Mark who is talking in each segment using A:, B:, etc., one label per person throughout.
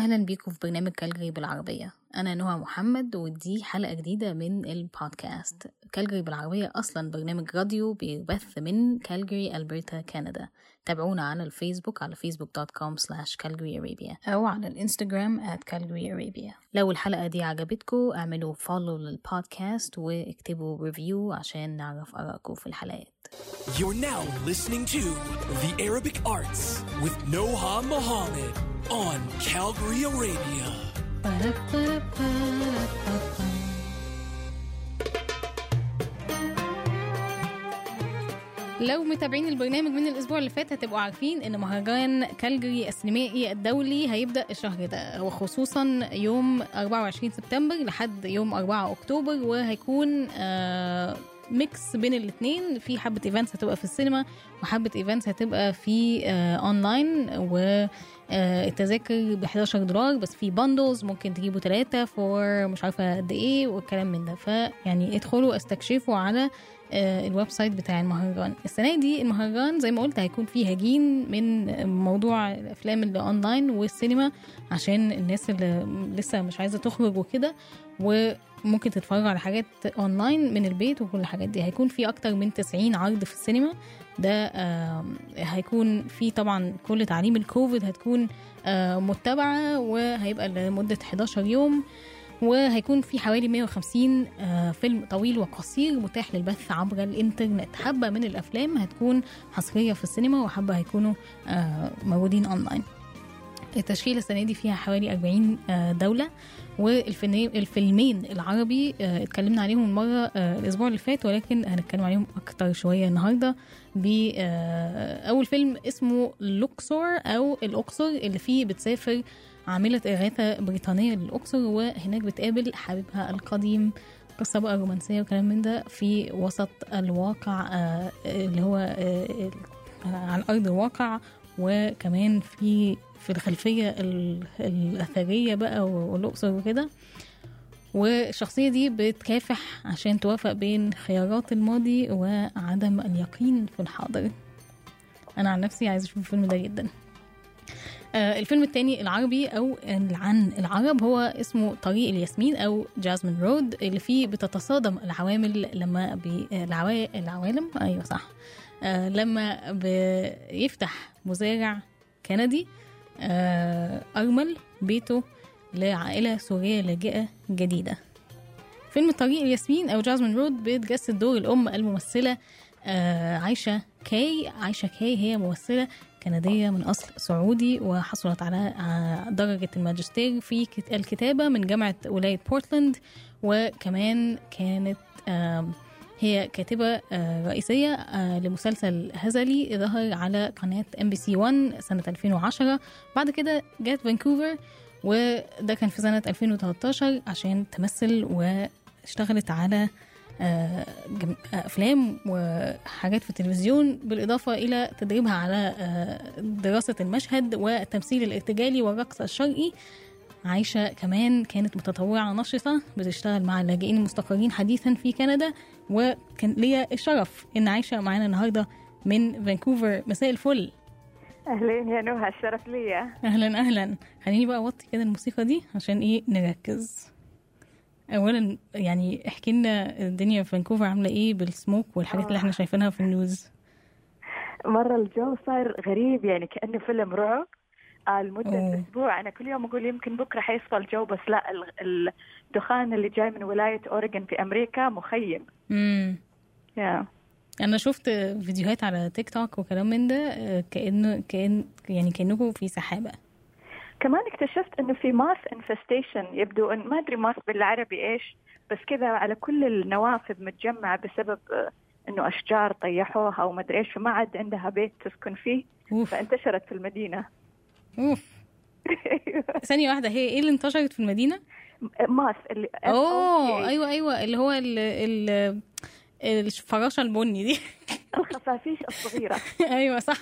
A: أهلا بيكم في برنامج كالجري بالعربية. أنا نهى محمد ودي حلقة جديدة من البودكاست. كالجري بالعربية أصلا برنامج راديو بيبث من كالجري ألبرتا كندا. تابعونا على الفيسبوك على facebook.com slash calgaryarabia أو على الإنستجرام at calgaryarabia لو الحلقة دي عجبتكم اعملوا follow للبودكاست واكتبوا review عشان نعرف آرائكم في الحلقات.
B: You're now listening to The Arabic Arts with Noha Mohammed on Calgary Arabia.
A: لو متابعين البرنامج من الأسبوع اللي فات هتبقوا عارفين إن مهرجان كالجري السينمائي الدولي هيبدأ الشهر ده وخصوصا يوم 24 سبتمبر لحد يوم 4 أكتوبر وهيكون آه mix بين الاثنين في حبة events هتبقى في السينما وحبة events هتبقى في آه اونلاين و آه، التذاكر ب 11 دولار بس في bundles ممكن تجيبوا ثلاثة for مش عارفة قد إيه والكلام من ده. فيعني ادخلوا استكشفوا على آه، ال website بتاع المهرجان. السنة دي المهرجان زي ما قلت هيكون فيه هجين من موضوع الأفلام اللي أونلاين والسينما عشان الناس اللي لسه مش عايزة تخرج وكده وممكن تتفرج على حاجات أونلاين من البيت وكل الحاجات دي. هيكون في أكتر من 90 عرض في السينما. ده هيكون في طبعا كل تعاليم الكوفيد هتكون متبعة وهيبقى لمدة 11 يوم. وهيكون في حوالي 150 آه، فيلم طويل وقصير متاح للبث عبر الإنترنت. حبة من الأفلام هتكون حصرية في السينما وحبة هيكونوا آه، موجودين أونلاين. التشكيلة السنة دي فيها حوالي 40 آه، دولة والفيلمين العربي آه، اتكلمنا عليهم مرة آه، الأسبوع اللي فات ولكن هنتكلم عليهم أكتر شوية النهاردة بأول فيلم اسمه لوكسور أو الأقصر اللي فيه بتسافر عاملة إغاثة بريطانية للأقصر وهناك بتقابل حبيبها القديم قصة بقى رومانسية وكلام من ده في وسط الواقع اللي هو على أرض الواقع وكمان في في الخلفية ال- الأثرية بقى والأقصر وكده. والشخصية دي بتكافح عشان توافق بين خيارات الماضي وعدم اليقين في الحاضر. أنا عن نفسي عايزة أشوف الفيلم ده جدا. آه، الفيلم التاني العربي أو عن العرب هو اسمه طريق الياسمين أو جازمين رود اللي فيه بتتصادم العوامل لما بي العوا... العوالم أيوة صح. آه، لما بيفتح مزارع كندي أرمل بيته لعائلة سورية لاجئة جديدة. فيلم طريق الياسمين أو Jasmine Road بتجسد دور الأم الممثلة آه، عايشة كاي عايشة كاي هي ممثلة كندية من أصل سعودي وحصلت على آه، درجة الماجستير في كت- الكتابة من جامعة ولاية بورتلاند وكمان كانت هي كاتبة آه، رئيسية آه، لمسلسل هزلي ظهر على قناة ام بي سي 1 سنة 2010 بعد كده جات فانكوفر وده كان في سنة 2013 عشان تمثل واشتغلت على آه، أفلام وحاجات في التلفزيون بالإضافة إلى تدريبها على دراسة المشهد والتمثيل الارتجالي والرقص الشرقي. عايشة كمان كانت متطوعة نشطة بتشتغل مع اللاجئين المستقرين حديثا في كندا. وكان ليا الشرف إن عايشة معانا النهاردة من فانكوفر. مساء الفل.
C: أهلين يا نهى الشرف ليا.
A: أهلا أهلا. خليني بقى أوطي كده الموسيقى دي عشان إيه نركز. أولا يعني احكي لنا الدنيا في فانكوفر عاملة إيه بالسموك والحاجات اللي إحنا شايفينها في ال news.
C: مرة الجو صار غريب يعني كأنه فيلم رعب. آه، لمدة
A: أوه.
C: أسبوع. أنا كل يوم أقول يمكن بكرة حيصفى الجو بس لا ال- الدخان اللي جاي من ولاية أوريغون في أمريكا مخيم.
A: امم
C: يا
A: أنا شفت فيديوهات على تيك توك وكلام من ده آه، كانه كان يعني كانكم في سحابة.
C: كمان اكتشفت إنه في moth infestation يبدو ان ما أدري moth بالعربي إيش بس كذا على كل النوافذ متجمعة بسبب آه، إنه أشجار طيحوها أو ما أدري إيش فما عاد عندها بيت تسكن فيه. فانتشرت في المدينة.
A: أوف. ثانية واحدة هي إيه اللي انتشرت في المدينة؟
C: ماس اللي أوه.
A: أيوه أيوه اللي هو ال ال الفراشة البني دي.
C: الخفافيش الصغيرة.
A: أيوه صح.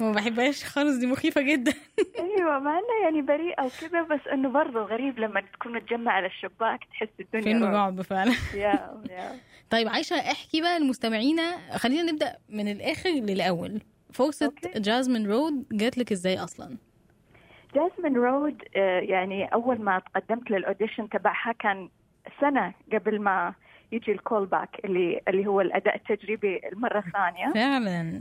A: ما بحبهاش خالص دي مخيفة جدا.
C: أيوه مع إنها يعني بريئة وكذا بس إنه برضه غريب لما تكون متجمع على الشباك تحس الدنيا
A: فيلم
C: رعب.
A: فعلا.
C: يا يا.
A: طيب عايشة احكي بقى لمستمعينا خلينا نبدأ من الآخر للأول. فرصه. Jasmine Road جات لك إزاي أصلا
C: جاسمين رود آه، يعني أول ما تقدمت لل audition تبعها كان سنة قبل ما يجي ال callback اللي اللي هو الأداء التجريبي المرة الثانية
A: فعلا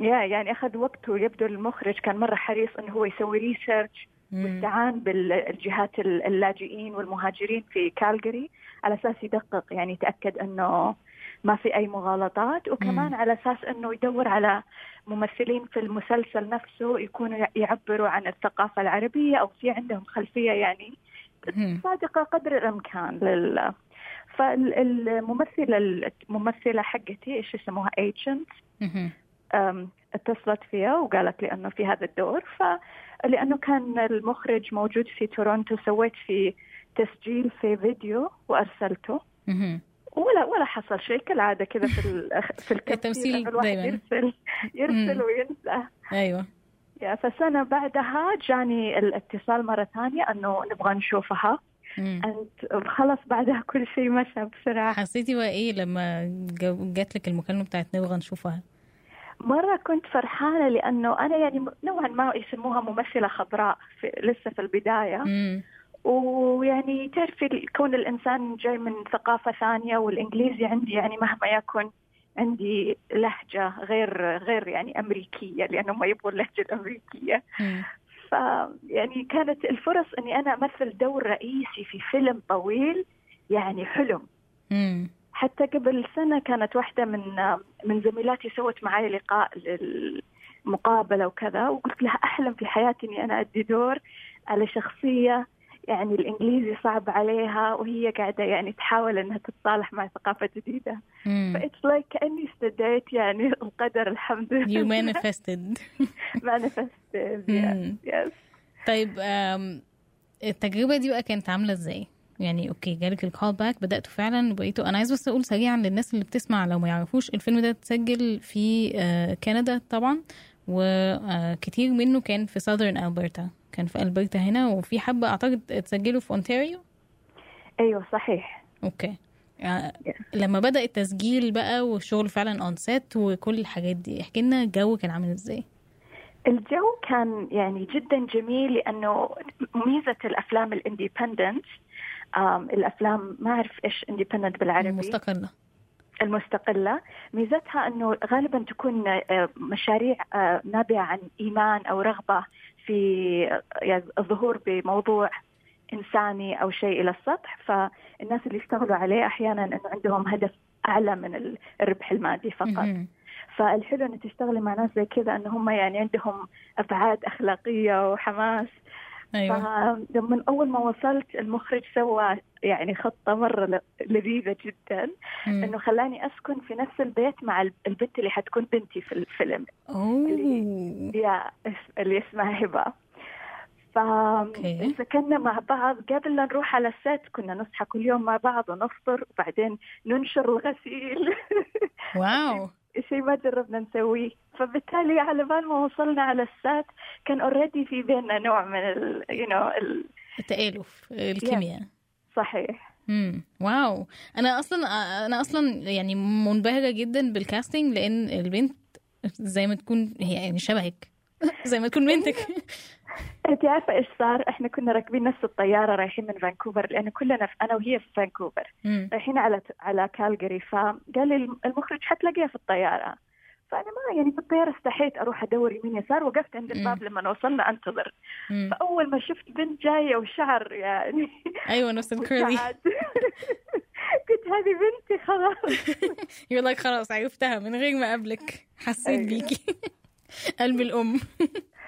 C: يا يعني أخذ وقت ويبدو المخرج كان مرة حريص إنه هو يسوي
A: research.
C: واستعان بالجهات اللاجئين والمهاجرين في كالجري على أساس يدقق يعني يتأكد إنه ما في أي مغالطات وكمان
A: مم.
C: على أساس إنه يدور على ممثلين في المسلسل نفسه يكونوا يعبروا عن الثقافة العربية أو في عندهم خلفية يعني
A: مم.
C: صادقة قدر الإمكان لل فالممثله الممثلة حقتي إيش يسموها agent اتصلت فيها وقالت لي إنه في هذا الدور فلانه كان المخرج موجود في تورونتو سويت في تسجيل في فيديو
A: وأرسلته.
C: ولا ولا حصل شيء كالعادة كذا في ال- في التمثيل
A: دايماً.
C: يرسل يرسل. وينسى
A: أيوه
C: يا فسنة بعدها جاني الاتصال مرة ثانية إنه نبغى نشوفها. أنت خلص بعدها كل شيء مشى بسرعة
A: حسيتي بقى إيه لما جات لك المكالمة بتاعت نبغى نشوفها
C: مرة كنت فرحانة لأنه أنا يعني نوعا ما يسموها ممثلة خضراء في لسه في البداية
A: مم.
C: ويعني تعرفي كون الإنسان جاي من ثقافة ثانية والإنجليزي عندي يعني مهما يكن عندي لهجة غير غير يعني أمريكية لأنه ما يبغوا اللهجة الأمريكية
A: مم.
C: ف يعني كانت الفرص إني أنا أمثل دور رئيسي في فيلم طويل يعني حلم
A: مم.
C: حتى قبل سنة كانت واحدة من من زميلاتي سوت معي لقاء للمقابلة وكذا وقلت لها أحلم في حياتي إني أنا أدي دور على شخصية يعني الإنجليزي صعب عليها وهي قاعدة يعني تحاول إنها تتصالح مع ثقافة جديدة
A: مم.
C: ف it's like كأني استدعيت يعني القدر الحمد لله you
A: manifested
C: manifested
A: مم.
C: yes
A: طيب آم، التجربة دي بقى كانت عاملة إزاي؟ يعني okay جالك ال callback بدأتوا فعلا وبقيتوا أنا عايز بس أقول سريعا للناس اللي بتسمع لو ما يعرفوش الفيلم ده اتسجل في آه، كندا طبعا وكتير منه كان في southern Alberta كان في ألبرتا هنا وفي حبة أعتقد اتسجلوا في أونتاريو؟
C: أيوه صحيح.
A: okay. آه، لما بدأ التسجيل بقى والشغل فعلا on set وكل الحاجات دي احكي لنا الجو كان عامل إزاي؟
C: الجو كان يعني جدا جميل لأنه ميزة الأفلام ال independent الأفلام ما أعرف إيش independent بالعربي. المستقلة. ميزتها إنه غالبا تكون آه، مشاريع نابعه عن إيمان أو رغبة في يعني الظهور بموضوع إنساني أو شيء إلى السطح فالناس اللي يشتغلوا عليه أحيانا إنه عندهم هدف أعلى من الربح المادي فقط. فالحلو انك تشتغلي مع ناس زي كذا ان هم يعني عندهم أبعاد أخلاقية وحماس
A: أيوه.
C: فمن أول ما وصلت المخرج سوى يعني خطة مرة ل- لذيذة جدا
A: مم.
C: إنه خلاني أسكن في نفس البيت مع الب- البنت اللي حتكون بنتي في الفيلم
A: أوه.
C: يا اللي اسمها هبة.
A: okay.
C: فسكننا مع بعض قبل لا نروح على ال set كنا نصحى كل يوم مع بعض ونفطر وبعدين ننشر الغسيل.
A: wow.
C: شيء ما جربنا نسويه. فبالتالي على بال ما وصلنا على ال set كان already في بيننا نوع من ال you know ال
A: التآلف الكيمياء.
C: صحيح.
A: امم wow. أنا أصلا أنا أصلا يعني منبهرة جدا بال casting لأن البنت زي ما تكون هي يعني شبهك. زي ما تكون بنتك.
C: انت عارفة إيش صار؟ إحنا كنا راكبين نفس الطيارة رايحين من فانكوفر لأن كلنا في أنا وهي في فانكوفر. رايحين على على كالجري فقال لي المخرج حتلاقيها في الطيارة فأنا ما يعني في الطيارة استحيت أروح أدور يمين يسار وقفت عند الباب لما وصلنا أنتظر
A: مم.
C: فأول ما شفت بنت جاية وشعر يعني
A: أيوه نفس الكيرلي.
C: قلت هذه بنتي خلاص
A: يقول لك خلاص عرفتها من غير ما اقابلك حسيت
C: أيوة.
A: بيكي قلب الأم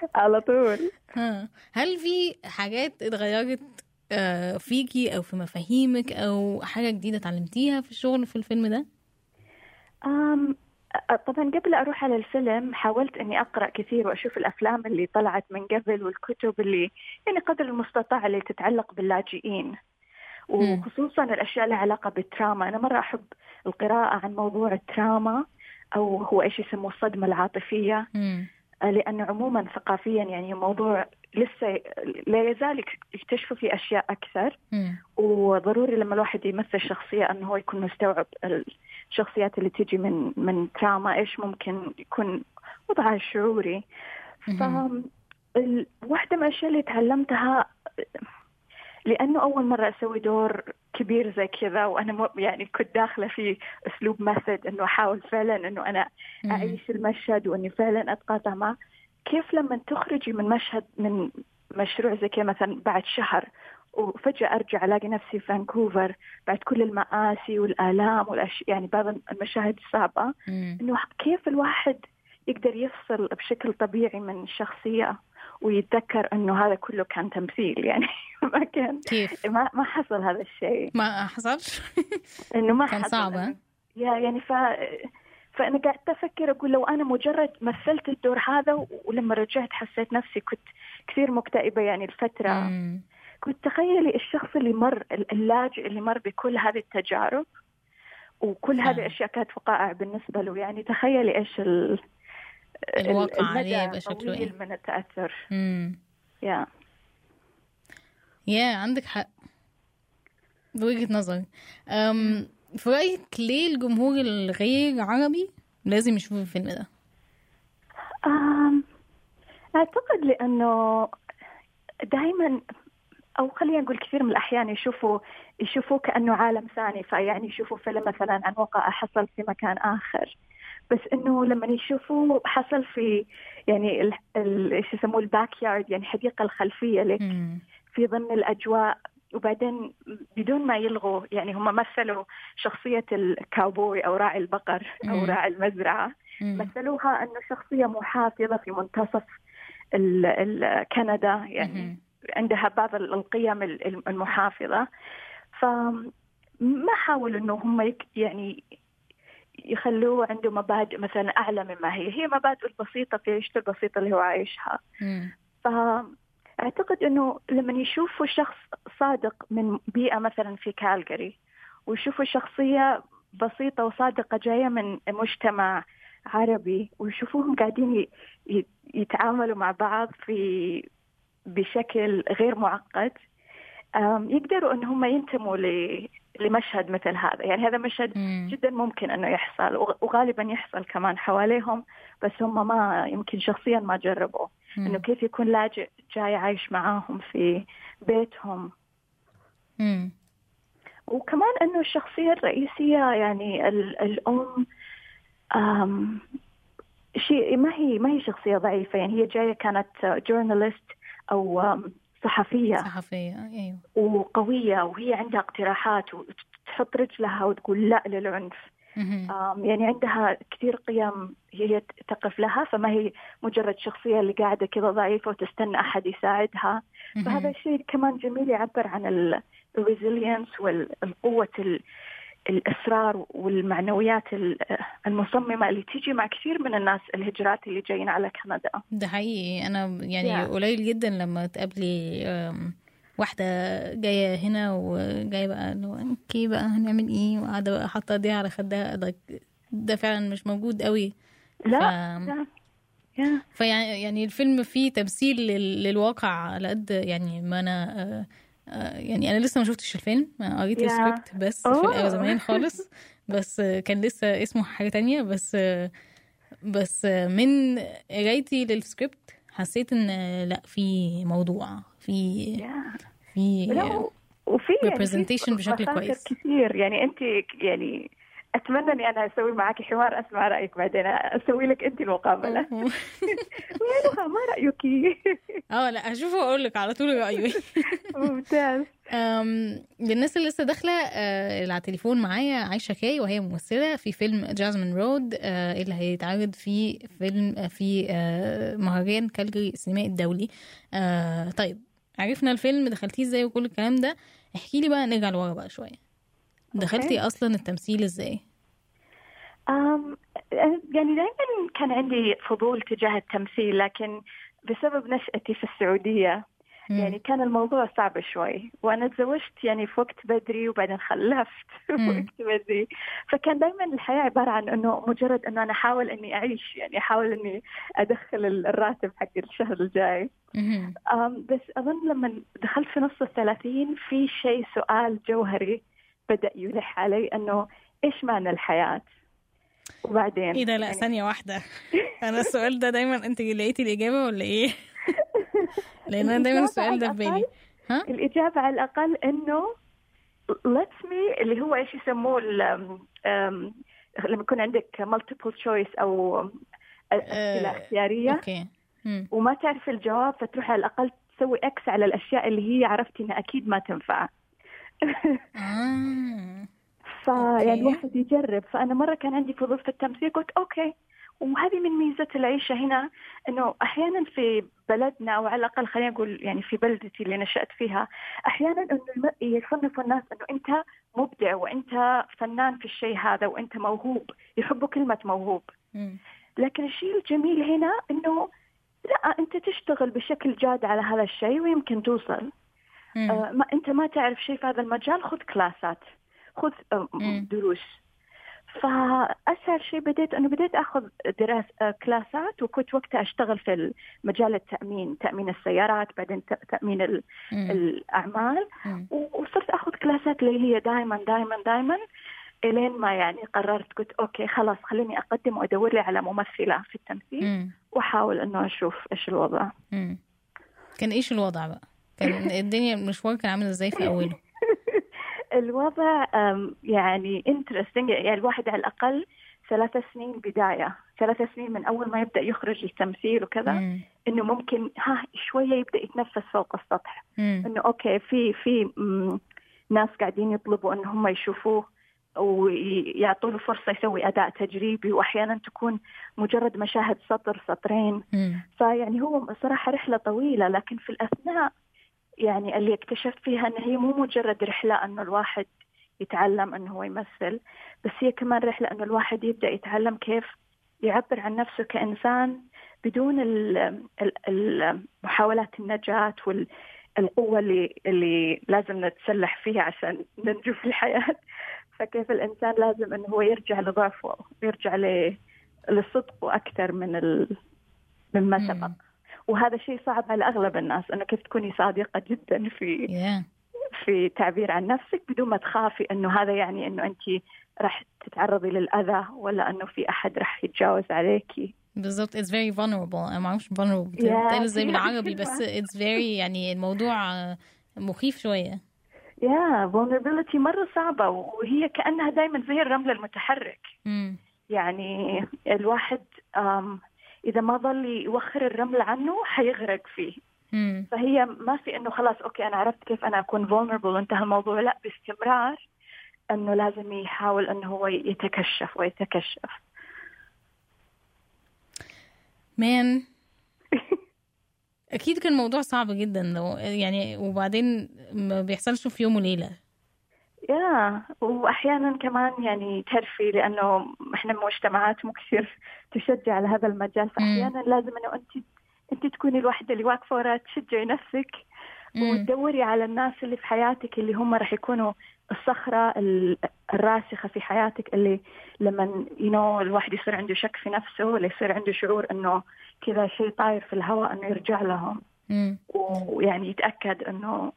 C: على طول.
A: ها هل في حاجات اتغيرت آه، فيكي أو في مفاهيمك أو حاجة جديدة اتعلمتيها في الشغل في الفيلم ده؟
C: أم طبعا قبل أروح على الفيلم حاولت إني أقرأ كثير وأشوف الأفلام اللي طلعت من قبل والكتب اللي يعني قدر المستطاع اللي تتعلق باللاجئين. وخصوصا الأشياء لها علاقة بالتراما. أنا مرة أحب القراءة عن موضوع التراما أو هو إيش يسموه الصدمة العاطفية.
A: مم.
C: آه، لأنه عموما ثقافيا يعني موضوع لسه لا يزال يكتشفوا فيه أشياء أكثر.
A: مم.
C: وضروري لما الواحد يمثل شخصية أنه هو يكون مستوعب الشخصيات اللي تجي من من تراما إيش ممكن يكون وضعها الشعوري. ف واحدة من الأشياء اللي تعلمتها لأنه أول مرة أسوي دور كبير زي كذا وأنا مو يعني كنت داخلة في أسلوب method إنه أحاول فعلا إنه أنا
A: مم.
C: أعيش المشهد وإني فعلا أتقاطع معه كيف لما تخرجي من مشهد من مشروع زي كذا مثلا بعد شهر وفجأة أرجع ألاقي نفسي في فانكوفر بعد كل المآسي والآلام والأشياء يعني بعض المشاهد الصعبة. إنه كيف الواحد يقدر يفصل بشكل طبيعي من الشخصيه ويتذكر إنه هذا كله كان تمثيل يعني ما كان
A: كيف
C: ما ما حصل هذا الشيء
A: ما حصلش
C: إنه ما
A: كان
C: حصل
A: صعب، ها؟
C: إنه- يا يعني ف فأنا قاعدة أفكر أقول لو أنا مجرد مثلت الدور هذا ولما رجعت حسيت نفسي كنت كثير مكتئبة يعني الفترة
A: مم.
C: كنت تخيلي الشخص اللي مر اللاجئ اللي مر بكل هذه التجارب وكل. هذه الاشياء كانت وقائع بالنسبة له يعني تخيلي إيش ال
A: الواقع عليه يبقى شكله
C: طويل
A: إيه؟
C: من التأثر
A: مم.
C: يا
A: يا عندك حق بوجهة نظر أم في رأيك ليه الجمهور الغير عربي لازم يشوف الفيلم ده؟
C: أم، أعتقد لأنه دائما أو خلينا نقول كثير من الأحيان يشوفوا يشوفوه كأنه عالم ثاني فيعني يشوفوا فيلم مثلا عن وقع حصل في مكان آخر بس إنه لما يشوفوه حصل في يعني إيش يسموه الباك يارد يعني الحديقه الخلفية لك
A: مم.
C: في ضمن الأجواء وبعدين بدون ما يلغوا يعني هم مثلوا شخصية الكاوبوي أو راعي البقر أو
A: مم.
C: راعي المزرعة
A: مم.
C: مثلوها أنه شخصية محافظة في منتصف ال ال كندا يعني
A: مهم.
C: عندها بعض ال- القيم ال- ال- المحافظة فما حاولوا أنه هم يعني يخلوه عنده مبادئ مثلا أعلى مما هي هي مبادئ البسيطة في عيشته البسيطة اللي هو عايشها
A: مم.
C: فأعتقد أنه لما يشوفوا شخص صادق من بيئة مثلا في كالجري ويشوفوا شخصية بسيطة وصادقة جاية من مجتمع عربي ويشوفوهم قاعدين يتعاملوا مع بعض في بشكل غير معقد يقدروا إن هم ينتموا ل- لمشهد مثل هذا يعني هذا مشهد
A: مم.
C: جدا ممكن إنه يحصل وغ- وغالبا يحصل كمان حواليهم بس هم ما يمكن شخصيا ما جربوا إنه
A: مم.
C: كيف يكون لاجئ جاي عايش معاهم في بيتهم
A: مم.
C: وكمان إنه الشخصية الرئيسية يعني ال- الأم شيء ما هي ما هي شخصية ضعيفة يعني هي جاية كانت جورناليست أو أم، صحفية.
A: صحفية أيوه.
C: وقوية وهي عندها اقتراحات وتحط رجلها وتقول لا للعنف. يعني عندها كثير قيم هي تقف لها فما هي مجرد شخصية اللي قاعدة كذا ضعيفة وتستنى أحد يساعدها. فهذا. الشيء كمان جميل يعبر عن الريزيلينس والقوة ال- الإصرار والمعنويات ال- المصممة اللي تيجي مع كثير من الناس الهجرات اللي جايين على كندا.
A: ده حقيقي. أنا يعني
C: Yeah.
A: قليل جدا لما تقابلي واحدة جاية هنا وجاية بقى هو أوكي بقى هنعمل إيه؟ وقاعدة بقى حاطة إيديها على خدها. ده, ده فعلا مش موجود قوي.
C: لا
A: ف-
C: لا.
A: فيعني يعني الفيلم فيه تمثيل لل- للواقع على قد يعني ما أنا آه، يعني أنا لسه ما شفتش الفيلم. أنا قريت. السكريبت بس في زمان خالص. بس آه، كان لسه اسمه حاجة تانية. بس آه، بس آه، من قرايتي للسكريبت حسيت إن آه، لأ في موضوع في في
C: وفي يعني
A: بشكل كويس.
C: كثير يعني أنت يعني أتمنى إني أنا أسوي معك حوار أسمع رأيك بعدين. أسوي لك أنت المقابلة. وينها ما رأيك؟
A: آه لا هشوفه وأقول لك على طول رأيي.
C: ممتاز.
A: للناس اللي لسه داخلة آه، اللي على التليفون معايا عايشة كاي وهي ممثلة في فيلم جازمين رود آه، اللي هيتعرض في فيلم آه، في مهرجان كالجري السينمائي الدولي. طيب عرفنا الفيلم دخلتيه إزاي وكل الكلام ده. احكي لي بقى نرجع لورا بقى شوية. دخلتي أصلا التمثيل إزاي؟
C: أم يعني دائما كان عندي فضول تجاه التمثيل لكن بسبب نشأتي في السعودية
A: مم.
C: يعني كان الموضوع صعب شوي. وأنا تزوجت يعني في وقت بدري وبعدين خلفت في. وقت بدري. فكان دائما الحياة عبارة عن أنه مجرد أنه أنا أحاول أني أعيش يعني أحاول أني أدخل الراتب حق الشهر الجاي. بس أظن لما دخلت في نص الثلاثين في شيء سؤال جوهري. بدأ يلح علي أنه إيش معنى الحياة؟ وبعدين
A: إيه ده لا
C: يعني
A: ثانية واحدة. أنا السؤال ده دايما أنت لقيتي الإجابة ولا إيه؟ لأن أنا دايما السؤال ده في
C: الإجابة
A: بالي ها؟
C: الإجابة على الأقل إنه let me اللي هو إيش يسموه لما يكون عندك multiple choice أو أسئلة
A: آه،
C: اختيارية.
A: أوكي. مم.
C: وما تعرف الجواب فتروح على الأقل تسوي X على الأشياء اللي هي عرفتي إنها أكيد ما تنفع. فيعني
A: okay.
C: الواحد يجرب فأنا مرة كان عندي فضول في التمثيل قلت okay وهذه من ميزة العيشة هنا إنه أحيانا في بلدنا أو على الأقل خلينا نقول يعني في بلدتي اللي نشأت فيها أحيانا الم- يصنفوا الناس إنه أنت مبدع وأنت فنان في الشيء هذا وأنت موهوب يحبوا كلمة موهوب. لكن الشيء الجميل هنا إنه لا أنت تشتغل بشكل جاد على هذا الشيء ويمكن توصل. آه، ما انت ما تعرف شيء في هذا المجال خذ كلاسات خذ آه،. دروس فأسهل شيء بديت أنه بديت أخذ دراس آه، كلاسات وكنت وقتها أشتغل في مجال التأمين تأمين السيارات بعدين تأمين ال-. الأعمال
A: مم.
C: وصرت أخذ كلاسات اللي هي دائما دائما دائما إلين ما يعني قررت قلت okay خلاص خليني أقدم وأدور لي على ممثلة في التمثيل
A: مم.
C: وأحاول إنه أشوف إيش الوضع
A: مم. كان إيش الوضع بقى كان الدنيا المشوار كان عامل إزاي في أوله
C: الوضع يعني interesting يعني الواحد على الأقل ثلاث سنين بداية ثلاث سنين من أول ما يبدأ يخرج التمثيل وكذا
A: مم.
C: إنه ممكن ها شوية يبدأ يتنفس فوق السطح
A: مم.
C: إنه okay في في ناس قاعدين يطلبوا إن هم يشوفوه ويعطوا له فرصة يسوي أداء تجريبي وأحيانا تكون مجرد مشاهد سطر سطرين
A: مم.
C: فيعني هو صراحة رحلة طويلة لكن في الأثناء يعني اللي اكتشفت فيها أن هي مو مجرد رحلة أنه الواحد يتعلم أنه هو يمثل بس هي كمان رحلة أنه الواحد يبدأ يتعلم كيف يعبر عن نفسه كإنسان بدون ال- ال- ال- محاولات النجاة والقوة اللي اللي لازم نتسلح فيها عشان ننجو في الحياة فكيف الإنسان لازم أنه هو يرجع لضعفه ويرجع لصدقه أكثر من ال... مما
A: مم.
C: سبق وهذا شيء صعب على أغلب الناس انه كيف تكوني صادقة جدا في في تعبير عن نفسك بدون ما تخافي إنه هذا يعني إنه أنت راح تتعرضي للأذى ولا إنه في أحد راح يتجاوز عليكي.
A: بالظبط it's very vulnerable. أنا ما أعرفش vulnerable.
C: Yeah,
A: بتتقال
C: إزاي
A: بالعربي. بس it's very يعني الموضوع مخيف شوية.
C: يا vulnerability مرة صعبة وهي كأنها دائما زي الرمل المتحرك.
A: مم.
C: يعني الواحد آم، إذا ما ظل يوخر الرمل عنه حيغرق فيه.
A: مم.
C: فهي ما في إنه خلاص أوكي أنا عرفت كيف أنا أكون vulnerable وانتهى الموضوع. لا باستمرار إنه لازم يحاول إنه هو يتكشف ويتكشف.
A: مان أكيد كان الموضوع صعب جدا لو يعني وبعدين ما بيحصلش في يوم وليلة.
C: يا وأحيانا كمان يعني ترفي لأنه إحنا مجتمعات مو كثير تشجع على هذا المجال فأحيانا لازم إنه أنت أنت تكوني الوحده اللي واقفة وراء تشجعي نفسك. وتدوري على الناس اللي في حياتك اللي هم راح يكونوا الصخرة ال- الراسخة في حياتك اللي لما you know الواحد يصير عنده شك في نفسه ولا يصير عنده شعور إنه كذا شيء طاير في الهواء إنه يرجع لهم. ويعني يتأكد إنه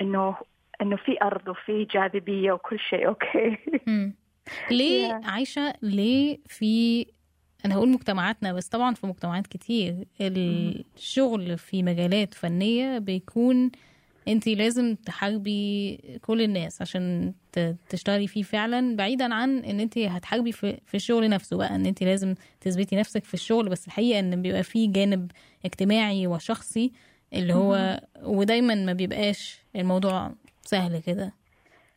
C: إنه إنه في أرض وفي جاذبية وكل شيء
A: أوكي. ليه
C: Yeah.
A: عايشة ليه في أنا هقول مجتمعاتنا بس طبعا في مجتمعات كتير. الشغل في مجالات فنية بيكون أنت لازم تحاربي كل الناس عشان تشتغلي فيه فعلا بعيدا عن إن أنت هتحاربي في, في الشغل نفسه بقى. إن أنت لازم تثبتي نفسك في الشغل بس الحقيقة إن بيبقى فيه جانب اجتماعي وشخصي اللي هو ودايما ما بيبقاش الموضوع سهل كده.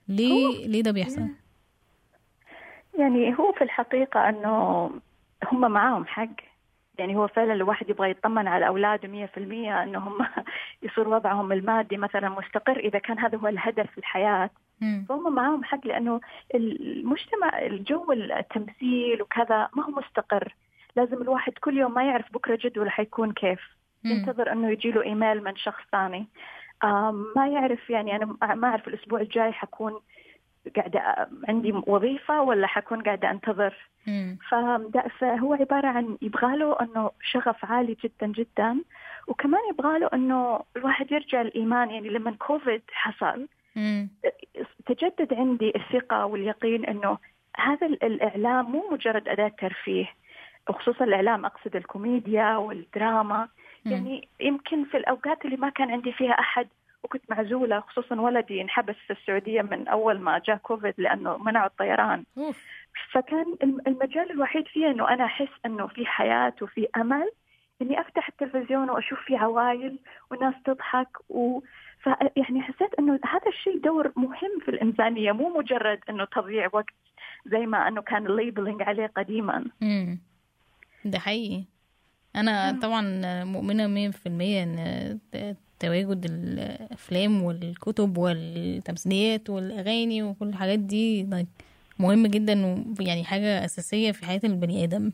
A: ليه ليه ده بيحصل؟
C: يعني هو في الحقيقة إنه هم معاهم حق. يعني هو فعلا الواحد يبغى يطمن على أولاده مية في المية إنه هم يصير وضعهم المادي مثلا مستقر إذا كان هذا هو الهدف في الحياة.
A: مم.
C: فهم معاهم حق لأنه المجتمع الجو التمثيل وكذا ما هو مستقر. لازم الواحد كل يوم ما يعرف بكرة جدوله حيكون كيف.
A: مم.
C: ينتظر إنه يجي له إيميل من شخص ثاني. ما يعرف يعني أنا ما أعرف الأسبوع الجاي حكون قاعدة عندي وظيفة ولا حكون
A: قاعدة
C: أنتظر فهو عبارة عن يبغى له إنه شغف عالي جدا جدا وكمان يبغى له إنه الواحد يرجع الإيمان يعني لما كوفيد حصل
A: مم.
C: تجدد عندي الثقة واليقين أنه هذا ال- الإعلام مو مجرد أداة ترفيه وخصوصا الإعلام أقصد الكوميديا والدراما. يعني يمكن في الأوقات اللي ما كان عندي فيها أحد وكنت معزولة خصوصا ولدي انحبس في السعودية من أول ما جاء كوفيد لأنه منعوا الطيران. فكان الم- المجال الوحيد فيه إنه أنا أحس إنه في حياة وفي أمل إني أفتح التلفزيون وأشوف في عوائل وناس تضحك و ف يعني حسيت إنه هذا الشيء دور مهم في الإنسانية مو مجرد إنه تضييع وقت زي ما إنه كان الليبلينج عليه قديما
A: مم. ده حقيقي أنا
C: مم.
A: طبعا مؤمنة مية في المية إن ت- تواجد الأفلام والكتب والتمثيليات والأغاني وكل الحاجات دي مهم جدا ويعني حاجة أساسية في حياة البني آدم.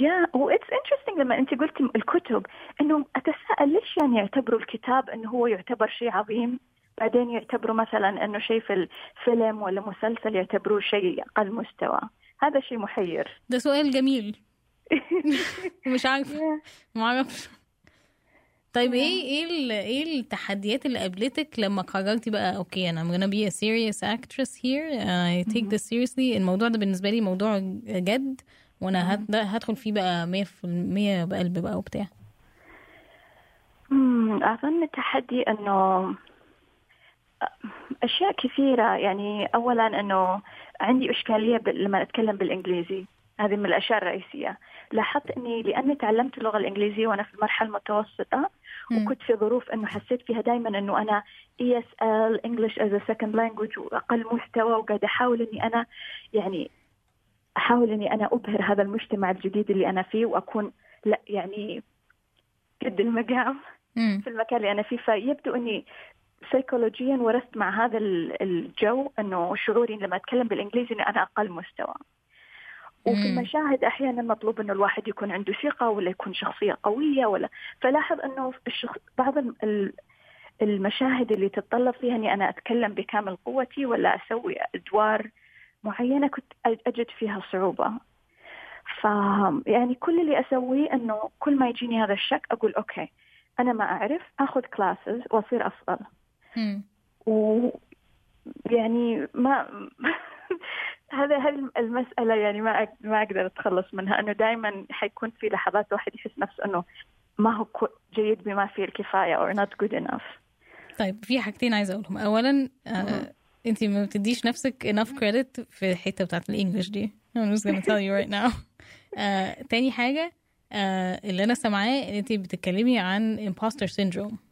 C: yeah what's interesting لما أنت قلتي الكتب انه أتساءل ليش يعني يعتبروا الكتاب إنه هو يعتبر شيء عظيم؟ بعدين يعتبروا مثلا إنه شيء في الفيلم ولا مسلسل يعتبروه شيء أقل مستوى. هذا شيء محير.
A: ده سؤال جميل. مش عارفة. ما أعرفش. طيب إيه إيه إيه التحديات اللي قابلتك لما قررتي بقى okay أنا I'm gonna be a serious actress here. I take this seriously. الموضوع ده بالنسبة لي موضوع جد وأنا هد- هدخل فيه بقى 100% بقلب بقى وبتاع.
C: مم، أظن التحدي أنه أشياء كثيرة. يعني أولا أنه عندي إشكالية بال- لما أتكلم بالإنجليزي. هذه من الأشياء الرئيسية. لاحظت أني لأني تعلمت اللغة الإنجليزية وأنا في المرحلة المتوسطة
A: مم.
C: وكنت في ظروف أنه حسيت فيها دائما أنه أنا ESL English as a second language وأقل مستوى وقاعدة أحاول أني أنا يعني أحاول أني أنا أبهر هذا المجتمع الجديد اللي أنا فيه وأكون لا يعني قد المقام. في المكان اللي أنا فيه فيبدو إني سيكولوجيا ورثت مع هذا ال- الجو إنه شعوري لما أتكلم بالإنجليزي اني أنا أقل مستوى وفي. المشاهد أحيانا مطلوب إنه الواحد يكون عنده ثقة ولا يكون شخصية قوية ولا فلاحظ إنه الشخص بعض ال- ال- المشاهد اللي تتطلب فيها إني أنا أتكلم بكامل قوتي ولا أسوي أدوار معينة كنت أجد فيها صعوبة ف يعني كل اللي أسويه إنه كل ما يجيني هذا الشك أقول okay أنا ما أعرف آخذ classes وأصير
A: أفضل.
C: و يعني ما هذا هذه المسألة يعني ما ما أقدر أتخلص منها إنه دائما حيكون في لحظات واحد يحس نفسه إنه ما هو جيد بما فيه الكفاية or not good enough.
A: طيب في حاجتين عايزة أقولهم. اولا آه أنت ما بتديش نفسك enough credit في الحتة بتاعت الإنجليش دي. I'm just gonna tell you right now. آه تاني حاجة آه اللي أنا سامعاه إن أنت بتتكلمي عن imposter syndrome.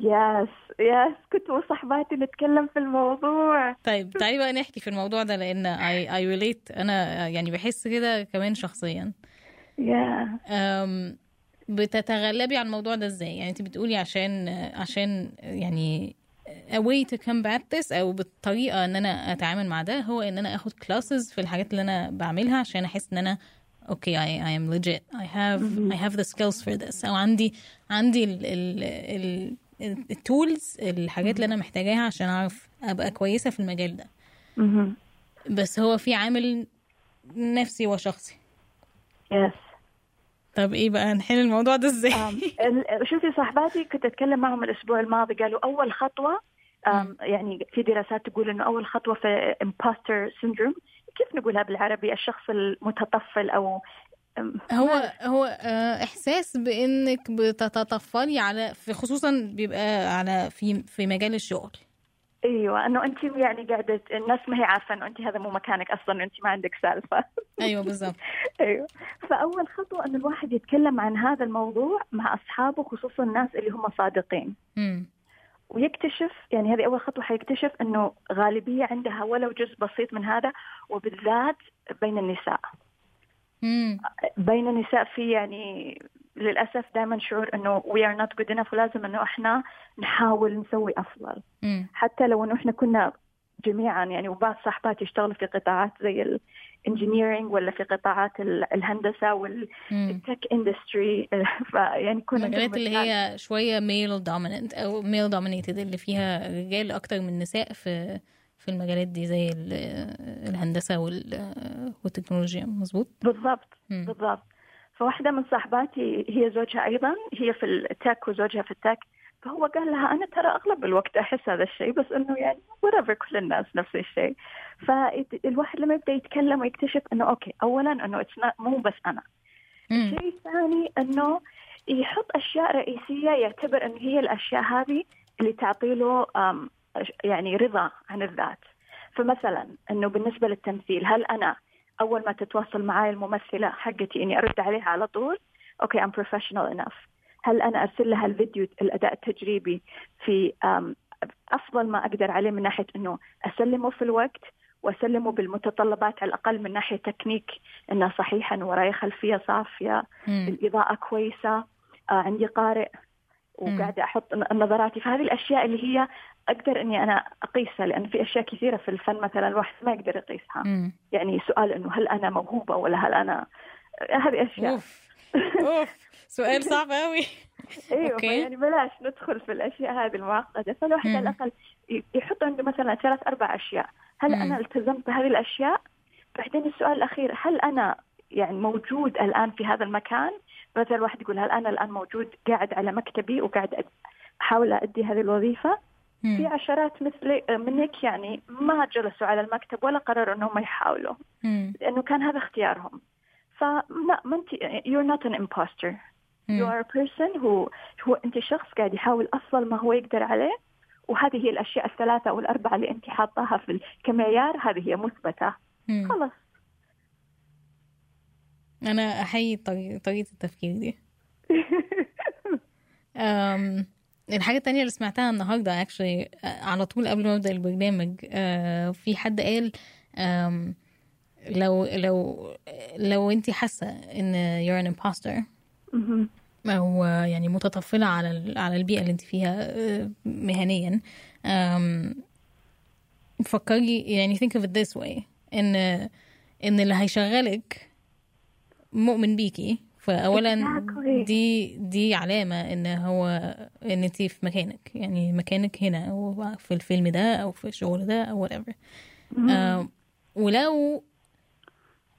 C: يس يس كنت وصحباتي نتكلم في الموضوع.
A: طيب تعالي بقى نحكي في الموضوع ده لأن I, I relate أنا يعني بحس كده كمان شخصيا.
C: يا
A: أم، بتتغلبي على الموضوع ده إزاي؟ يعني انت بتقولي عشان عشان يعني a way to combat this أو بالطريقة إن أنا أتعامل مع ده هو إن أنا آخد classes في الحاجات اللي أنا بعملها عشان أحس إن أنا okay I, I am legit I have I have the skills for this. أو عندي عندي ال ال ال ال tools الحاجات اللي أنا محتاجاها عشان أعرف أبقى كويسة في المجال ده. بس هو في عامل نفسي وشخصي.
C: يس
A: طب إيه بقى؟ نحل الموضوع ده
C: إزاي؟ شوفي صاحباتي كنت أتكلم معهم الأسبوع الماضي قالوا أول خطوة يعني في دراسات تقول إنه أول خطوة في imposter syndrome كيف نقولها بالعربي؟ الشخص المتطفل أو
A: هو هو آه، إحساس بإنك بتتطفلي على في خصوصا بيبقى على في في مجال الشغل.
C: أيوه إنه أنت يعني قاعدة الناس ما هي عارفة إنه أنت هذا مو مكانك أصلا أنت ما عندك سالفة.
A: أيوه بالظبط
C: أيوه. فأول خطوة إنه الواحد يتكلم عن هذا الموضوع مع أصحابه خصوصا الناس اللي هم صادقين.
A: امم
C: ويكتشف يعني هذه أول خطوة حيكتشف إنه غالبية عندها ولو جزء بسيط من هذا وبالذات بين النساء. بين النساء في يعني للأسف دائما شعور إنه we are not good enough ولازم إنه إحنا نحاول نسوي أفضل.
A: امم
C: حتى لو إنه إحنا كنا جميعا يعني وبعض صاحبات يشتغلوا في قطاعات زي ال engineering ولا في قطاعات ال- الهندسة وال tech industry فيعني كنا
A: المجالات اللي هي شوية male dominant أو male dominated اللي فيها رجال أكتر من نساء في في المجالات دي زي ال- الهندسة وال- والتكنولوجيا. مظبوط؟
C: بالضبط
A: مم.
C: بالضبط. فواحدة من صاحباتي هي زوجها أيضا هي في ال tech وزوجها في ال tech. فهو قال لها أنا ترى أغلب الوقت أحس هذا الشيء بس إنه يعني whatever كل الناس نفس الشيء. فالواحد لما يبدأ يتكلم ويكتشف إنه أوكي أولا إنه مو بس أنا. الشيء الثاني إنه يحط أشياء رئيسية يعتبر إن هي الأشياء هذه اللي تعطي له يعني رضا عن الذات. فمثلا إنه بالنسبة للتمثيل هل أنا أول ما تتواصل معي الممثلة حقتي إني أرد عليها على طول؟ okay I'm professional enough هل أنا أرسل لها الفيديو الأداء التجريبي في أفضل ما أقدر عليه من ناحية إنه أسلمه في الوقت وأسلمه بالمتطلبات على الأقل من ناحية تكنيك إنه صحيح إنه وراي خلفية صافية
A: مم.
C: الإضاءة كويسة آه عندي قارئ. وقاعدة أحط نظراتي. فهذه الأشياء اللي هي أقدر إني أنا أقيسها لأن في أشياء كثيرة في الفن مثلا الواحد ما يقدر يقيسها.
A: مم.
C: يعني سؤال إنه هل أنا موهوبة ولا هل أنا هذه أشياء.
A: أوف. أوف. سؤال صعب قوي
C: إيوه
A: أوكي.
C: يعني بلاش ندخل في الأشياء هذه المعقدة. فالواحد. على الأقل يحط عنده مثلا ثلاث أربع أشياء. هل
A: مم.
C: أنا التزمت بهذه الأشياء؟ بعدين السؤال الأخير هل أنا يعني موجود الآن في هذا المكان؟ مثلا الواحد يقول هل أنا الآن موجود قاعد على مكتبي وقاعد أحاول ادي هذه الوظيفة في
A: مم.
C: عشرات مثلي منك يعني ما جلسوا على المكتب ولا قرروا إنهم يحاولوا
A: مم.
C: لأنه كان هذا اختيارهم فلا ما انت you're not an imposter you
A: مم.
C: are a person who هو أنت شخص قاعد يحاول افضل ما هو يقدر عليه وهذه هي الأشياء الثلاثة أو الأربعة اللي أنت حاطاها في كمعيار هذه هي
A: مثبتة.
C: خلاص
A: أنا أحيي طريقة التفكير دي أم الحاجة التانية اللي سمعتها النهاردة actually آه، على طول قبل ما أبدأ البرنامج آه، في حد قال لو لو لو انت حاسة إن you're an imposter
C: مهم.
A: أو يعني متطفلة على ال- على البيئة اللي انت فيها آه، مهنيا فكري يعني think of it this way ان إن اللي هيشغلك مؤمن بيكي. فاولا
C: Exactly.
A: دي دي علامة إن هو إن انت في مكانك. يعني مكانك هنا في الفيلم ده أو في الشغل ده أو whatever. آم، ولو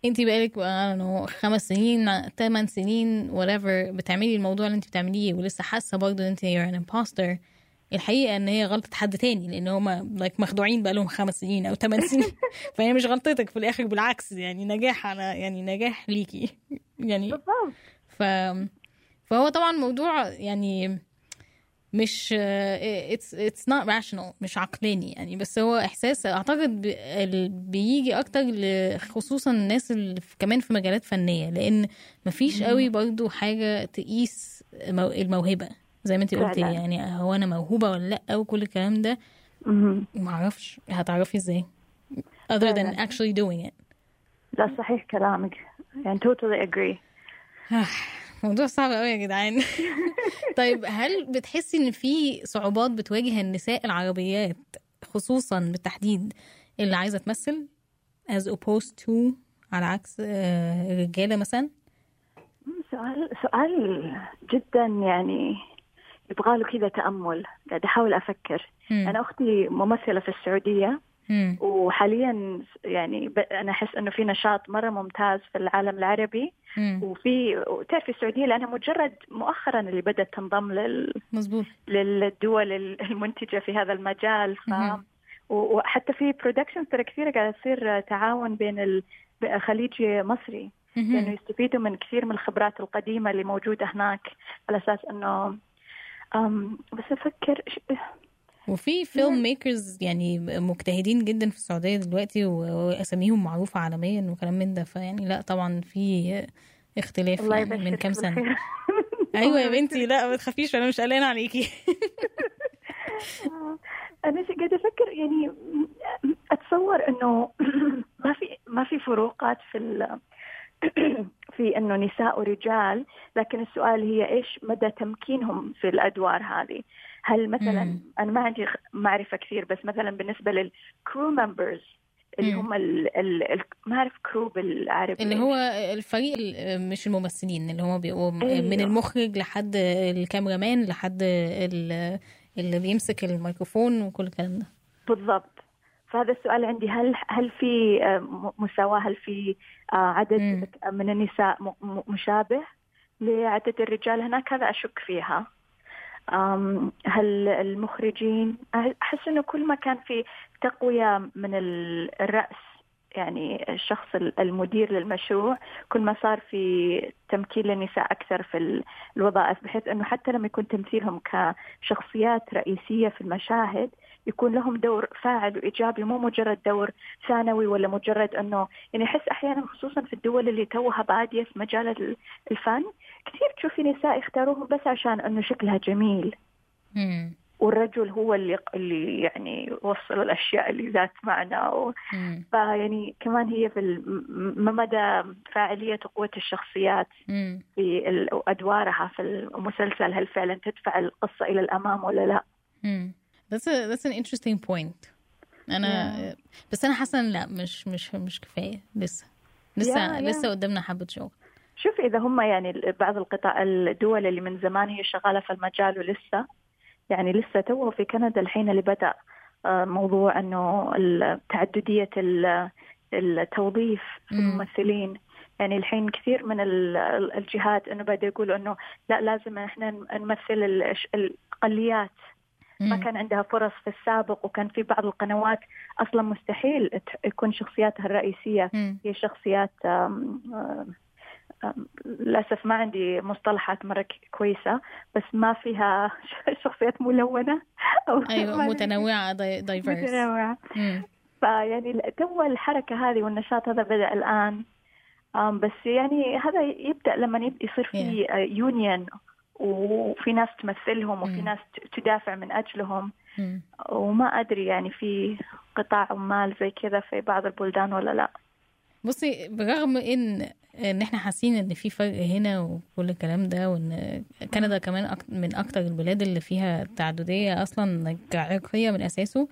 A: انت بقالك بقى خمس سنين ثمان سنين whatever بتعملي الموضوع اللي انت بتعمليه ولسه حاسة برضه إن انت you're an imposter الحقيقة إن هي غلطه حد تاني لأن هما like مخدوعين بقالهم خمس سنين أو ثمان سنين. فهي مش غلطتك في الآخر بالعكس يعني نجاح على يعني نجاح ليكي. يعني ف فهو طبعا موضوع يعني مش it's it's not rational مش عقلاني يعني. بس هو إحساس أعتقد بيجي أكتر خصوصا الناس اللي كمان في مجالات فنية لأن مفيش قوي برضو حاجة تقيس مو- الموهبة. زي ما انت قلتي. يعني هو أنا موهوبة ولا لأ وكل الكلام ده؟
C: مهم.
A: معرفش. هتعرفي إزاي؟ Other than actually doing it.
C: لا صحيح كلامك. يعني totally agree.
A: آه، موضوع صعب قوي يا جدعان. طيب هل بتحسي إن في صعوبات بتواجه النساء العربيات خصوصا بالتحديد اللي عايزة تمثل as opposed to على عكس آه، الرجالة مثلا؟
C: سؤال سؤال جدا يعني يبغى له كذا تأمل. قاعد أحاول أفكر.
A: مم.
C: أنا أختي ممثلة في السعودية.
A: مم.
C: وحاليا يعني ب- أنا أحس إنه في نشاط مرة ممتاز في العالم العربي.
A: مم.
C: وفي وتعرفي السعودية لأنها مجرد مؤخرا اللي بدأت تنضم لل
A: مظبوط.
C: للدول المنتجة في هذا المجال. ف وحتى في production ترى كثيرة قاعدة تصير تعاون بين ال- الخليجي مصري. لأنه
A: مهم.
C: يستفيدوا من كثير من الخبرات القديمة اللي موجودة هناك. على أساس إنه بس أفكر ش-
A: وفي filmmakers يعني مجتهدين جدا في السعودية دلوقتي وأساميهم معروفة عالميا وكلام من ده فيعني لا طبعا في اختلاف
C: الله
A: يعني من كام
C: سنة.
A: أيوه يا بنتي لا ما تخافيش أنا مش قلقانة عليكي.
C: أنا ش- قاعدة أفكر يعني أتصور إنه ما في ما في فروقات في في أنه نساء ورجال لكن السؤال هي إيش مدى تمكينهم في الأدوار هذه هل مثلا
A: مم.
C: أنا ما عندي معرفة كثير بس مثلا بالنسبة للكرو ممبرز اللي. هم ال ال ال ما أعرف كرو بالعربي
A: اللي هو الفريق ال- مش الممثلين اللي هم بيبقوا
C: أيوه.
A: من المخرج لحد الكاميرامان لحد ال- اللي بيمسك الميكروفون وكل الكلام ده
C: بالضبط فهذا السؤال عندي هل هل في آه، م- مساواة هل في آه، عدد
A: مم.
C: من النساء م- م- مشابه لعدد الرجال هناك هذا أشك فيها هل المخرجين أحس أنه كل ما كان في تقوية من ال- الرأس يعني الشخص ال- المدير للمشروع كل ما صار في تمكين للنساء أكثر في ال- الوظائف بحيث أنه حتى لما يكون تمثيلهم كشخصيات رئيسية في المشاهد يكون لهم دور فاعل وإيجابي مو مجرد دور ثانوي ولا مجرد أنه يعني أحس أحيانا خصوصا في الدول اللي توها بادية في مجال ال- الفن كثير تشوفي نساء يختاروهم بس عشان أنه شكلها جميل. والرجل هو اللي اللي يعني يوصل الأشياء اللي ذات معنى و... فيعني كمان هي في مدى فاعلية وقوه الشخصيات
A: مم.
C: في ال- ادوارها في المسلسل هل فعلا تدفع القصة إلى الأمام ولا لا؟
A: مم. That's a that's an interesting point. أنا بس أنا حاسة إن لا مش مش مش كفاية لسه لسه
C: Yeah, yeah.
A: لسه قدامنا حبة شغل.
C: شوف إذا هم يعني بعض القطاع الدول اللي من زمان هي شغالة في المجال ولسه يعني لسه تو في كندا الحين اللي بدأ آه، موضوع تعددية ال- التوظيف في
A: مم.
C: الممثلين يعني الحين كثير من ال- ال- الجهات إنه بدا يقولوا إنه لا لازم إحنا نمثل ال- الاقليات ما. كان عندها فرص في السابق وكان في بعض القنوات أصلا مستحيل يكون شخصياتها
A: الرئيسية.
C: هي شخصيات للأسف ما عندي مصطلحات مرة ك- كويسة بس ما فيها شخصيات ملونة أو
A: أيوة
C: ما-
A: متنوعة داي- diverse.
C: متنوعة
A: مم.
C: فيعني تو الحركة هذه والنشاط هذا بدأ الآن آم، بس يعني هذا يبدأ لما يصير في يونيون وفي ناس تمثلهم وفي. ناس تدافع من أجلهم
A: مم.
C: وما أدري يعني في قطاع عمال زي كذا في بعض البلدان ولا لا
A: بصي برغم إن إن إحنا حاسين إن في فرق هنا وكل الكلام ده وإن كندا كمان من أكتر البلاد اللي فيها تعددية أصلا كعرقيه من أساسه.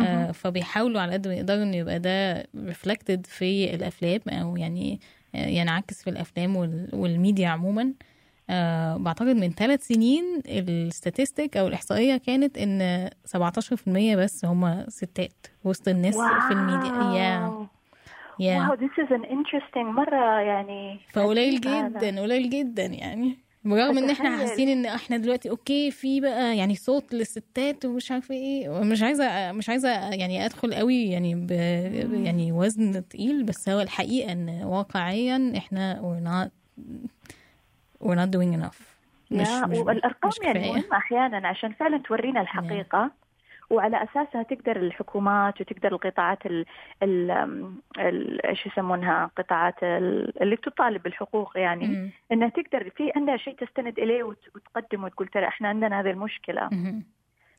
A: آه فبيحاولوا على قد ما يقدروا إن يبقى ده reflected في الأفلام أو يعني آه، ينعكس في الأفلام وال- والميديا عموما. آه بعتقد من ثلاث سنين الستاتستيك أو الإحصائية كانت إن 17% بس هم ستات وسط الناس في الميديا. يا يا
C: واو this is an interesting مرة يعني.
A: فقليل. جدا قليل جدا يعني. برغم إن
C: إحنا.
A: حاسين إن إحنا دلوقتي okay في بقى يعني صوت للستات ومش عارفة إيه. ومش عايزة مش عايزة يعني أدخل قوي يعني ب يعني وزن تقيل بس هو الحقيقة إن واقعيا إحنا we're not we're not doing enough. مش
C: yeah
A: مش
C: والأرقام
A: مش
C: يعني. مهمة أحيانا عشان فعلا تورينا الحقيقة. وعلى أساسها تقدر الحكومات وتقدر القطاعات ال ال إيش يسمونها قطاعات ال- اللي تطالب بالحقوق يعني. إنها تقدر في عندها شيء تستند إليه وت- وتقدم وتقول ترى إحنا عندنا هذه
A: المشكلة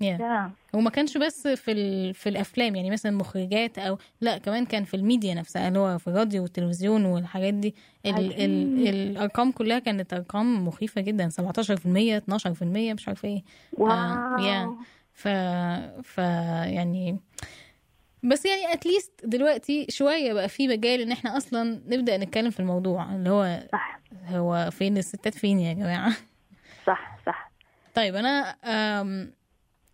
A: yeah. وما كانش بس في. في الأفلام يعني مثلا مخرجات أو لا كمان كان في الميديا نفسها اللي هو في الراديو والتلفزيون والحاجات دي ال... ال...
C: عجيب.
A: الأرقام كلها كانت أرقام مخيفة جدا 17% 12% مش عارفة إيه
C: wow
A: yeah. ف ف يعني بس يعني at least دلوقتي شوية بقى في مجال إن إحنا أصلا نبدأ نتكلم في الموضوع اللي هو
C: صح.
A: هو فين الستات فين يا جماعة؟
C: صح صح.
A: طيب أنا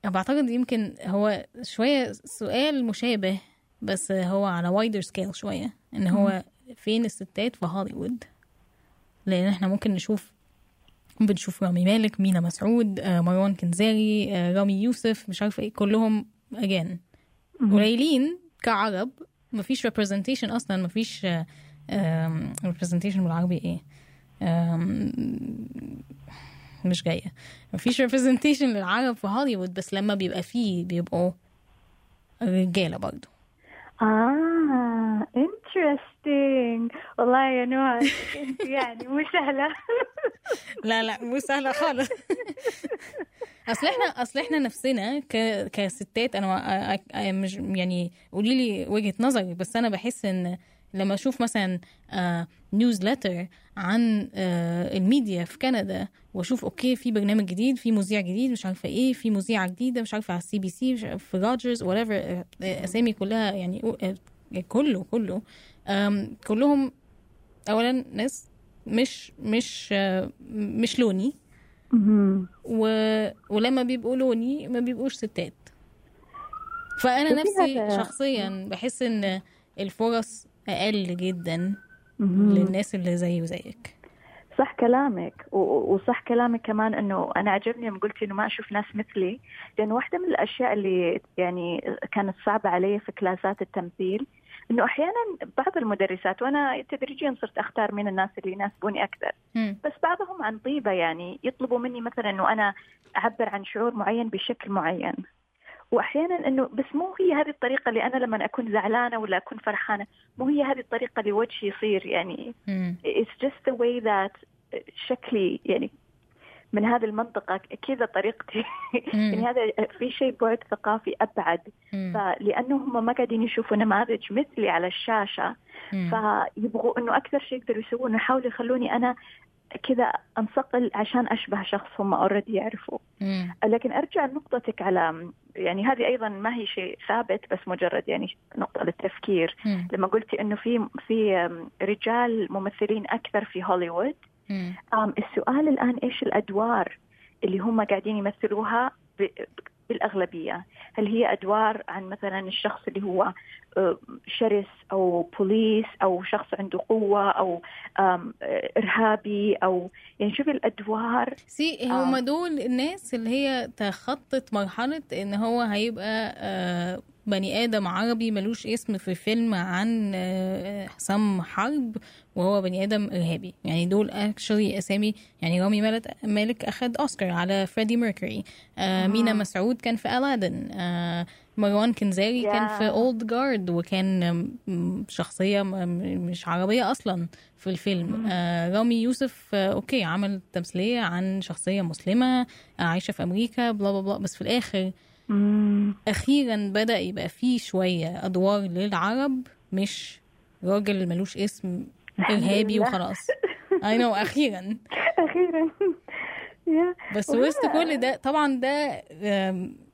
A: بعتقد يمكن هو شوية سؤال مشابه بس هو على wider scale شوية إن هو فين الستات في هوليوود؟ لأن إحنا ممكن نشوف بنشوف رامي مالك مينا مسعود آه، مروان كنزاري آه، رامي يوسف مش عارفة إيه كلهم اجان قليلين كعرب. مفيش representation أصلا مفيش آه، representation بالعربي إيه؟ مش جاية. مفيش representation للعرب في هوليوود بس لما بيبقى فيه بيبقوا رجالة برضو.
C: آه interesting. والله يا نوع انت يعني مو سهلة.
A: لا لا مو سهلة خالص. أصل إحنا أصل إحنا نفسنا ك... كستات أنا مش يعني قولي لي وجهة نظري بس أنا بحس إن لما أشوف مثلا newsletter عن آه، الميديا في كندا وأشوف okay في برنامج جديد في مذيع جديد مش عارفة إيه في مذيعة جديدة مش عارفة على ال CBC في Rogers whatever آه، أسامي كلها يعني آه، كله كله. كلهم اولا ناس مش مش آه، مش لوني. و... ولما بيبقوا لوني ما بيبقوش ستات.
C: فأنا
A: نفسي شخصيا بحس إن الفرص أقل جدا للناس اللي زي وزيك.
C: صح كلامك. وصح كلامك كمان إنه أنا عجبني يوم قلتي إنه ما أشوف ناس مثلي. لأنه واحدة من الأشياء اللي يعني كانت صعبة علي في كلاسات التمثيل إنه أحيانا بعض المدرسات وأنا تدريجيا صرت أختار من الناس اللي يناسبوني
A: أكثر.
C: بس بعضهم عن طيبة يعني يطلبوا مني مثلا إنه أنا أعبر عن شعور معين بشكل معين. وأحيانا إنه بس مو هي هذه الطريقة اللي أنا لما أكون زعلانة ولا أكون فرحانة مو هي هذه الطريقة اللي وجهي يصير يعني it's just the way that شكلي يعني من هذه المنطقة كذا طريقتي. يعني هذا في شيء بعد ثقافي أبعد. فلأنه هم ما قاعدين يشوفوا نماذج مثلي على الشاشة. فيبغوا إنه أكثر شيء يقدروا يسووه إنه يحاولوا يخلوني أنا كذا أنصقل عشان أشبه شخص هم اوريدي يعرفوا
A: مم.
C: لكن أرجع لنقطتك على يعني هذه أيضا ما هي شيء ثابت بس مجرد يعني نقطة للتفكير
A: مم.
C: لما قلتي إنه في في رجال ممثلين أكثر في هوليوود السؤال الآن إيش الأدوار اللي هم قاعدين يمثلوها بالأغلبية هل هي أدوار عن مثلا الشخص اللي هو شرس أو بوليس أو شخص عنده قوة أو إرهابي أو يعني شوفي الأدوار.
A: سي. هما دول الناس اللي هي تخطت مرحلة إن هو هيبقى آه، بني آدم عربي ملوش اسم في فيلم عن آه، حسام حرب وهو بني آدم إرهابي. يعني دول actually أسامي يعني رامي مالك, اخد أوسكار على فريدي ميركوري آه مينا مسعود كان في الادن آه مروان كنزاري كان
C: يا.
A: في Old Guard وكان م- مش عربي أصلا في الفيلم. آه رامي يوسف آه أوكي عمل تمثيلية عن شخصية مسلمة آه عايشة في أمريكا بلا بلا بلا بس في الآخر
C: مم.
A: أخيرا بدأ يبقى فيه شوية أدوار للعرب مش راجل ملوش اسم
C: إرهابي.
A: وخلاص. اي نو
C: أخيرا. أخيرا.
A: بس وسط كل ده طبعا ده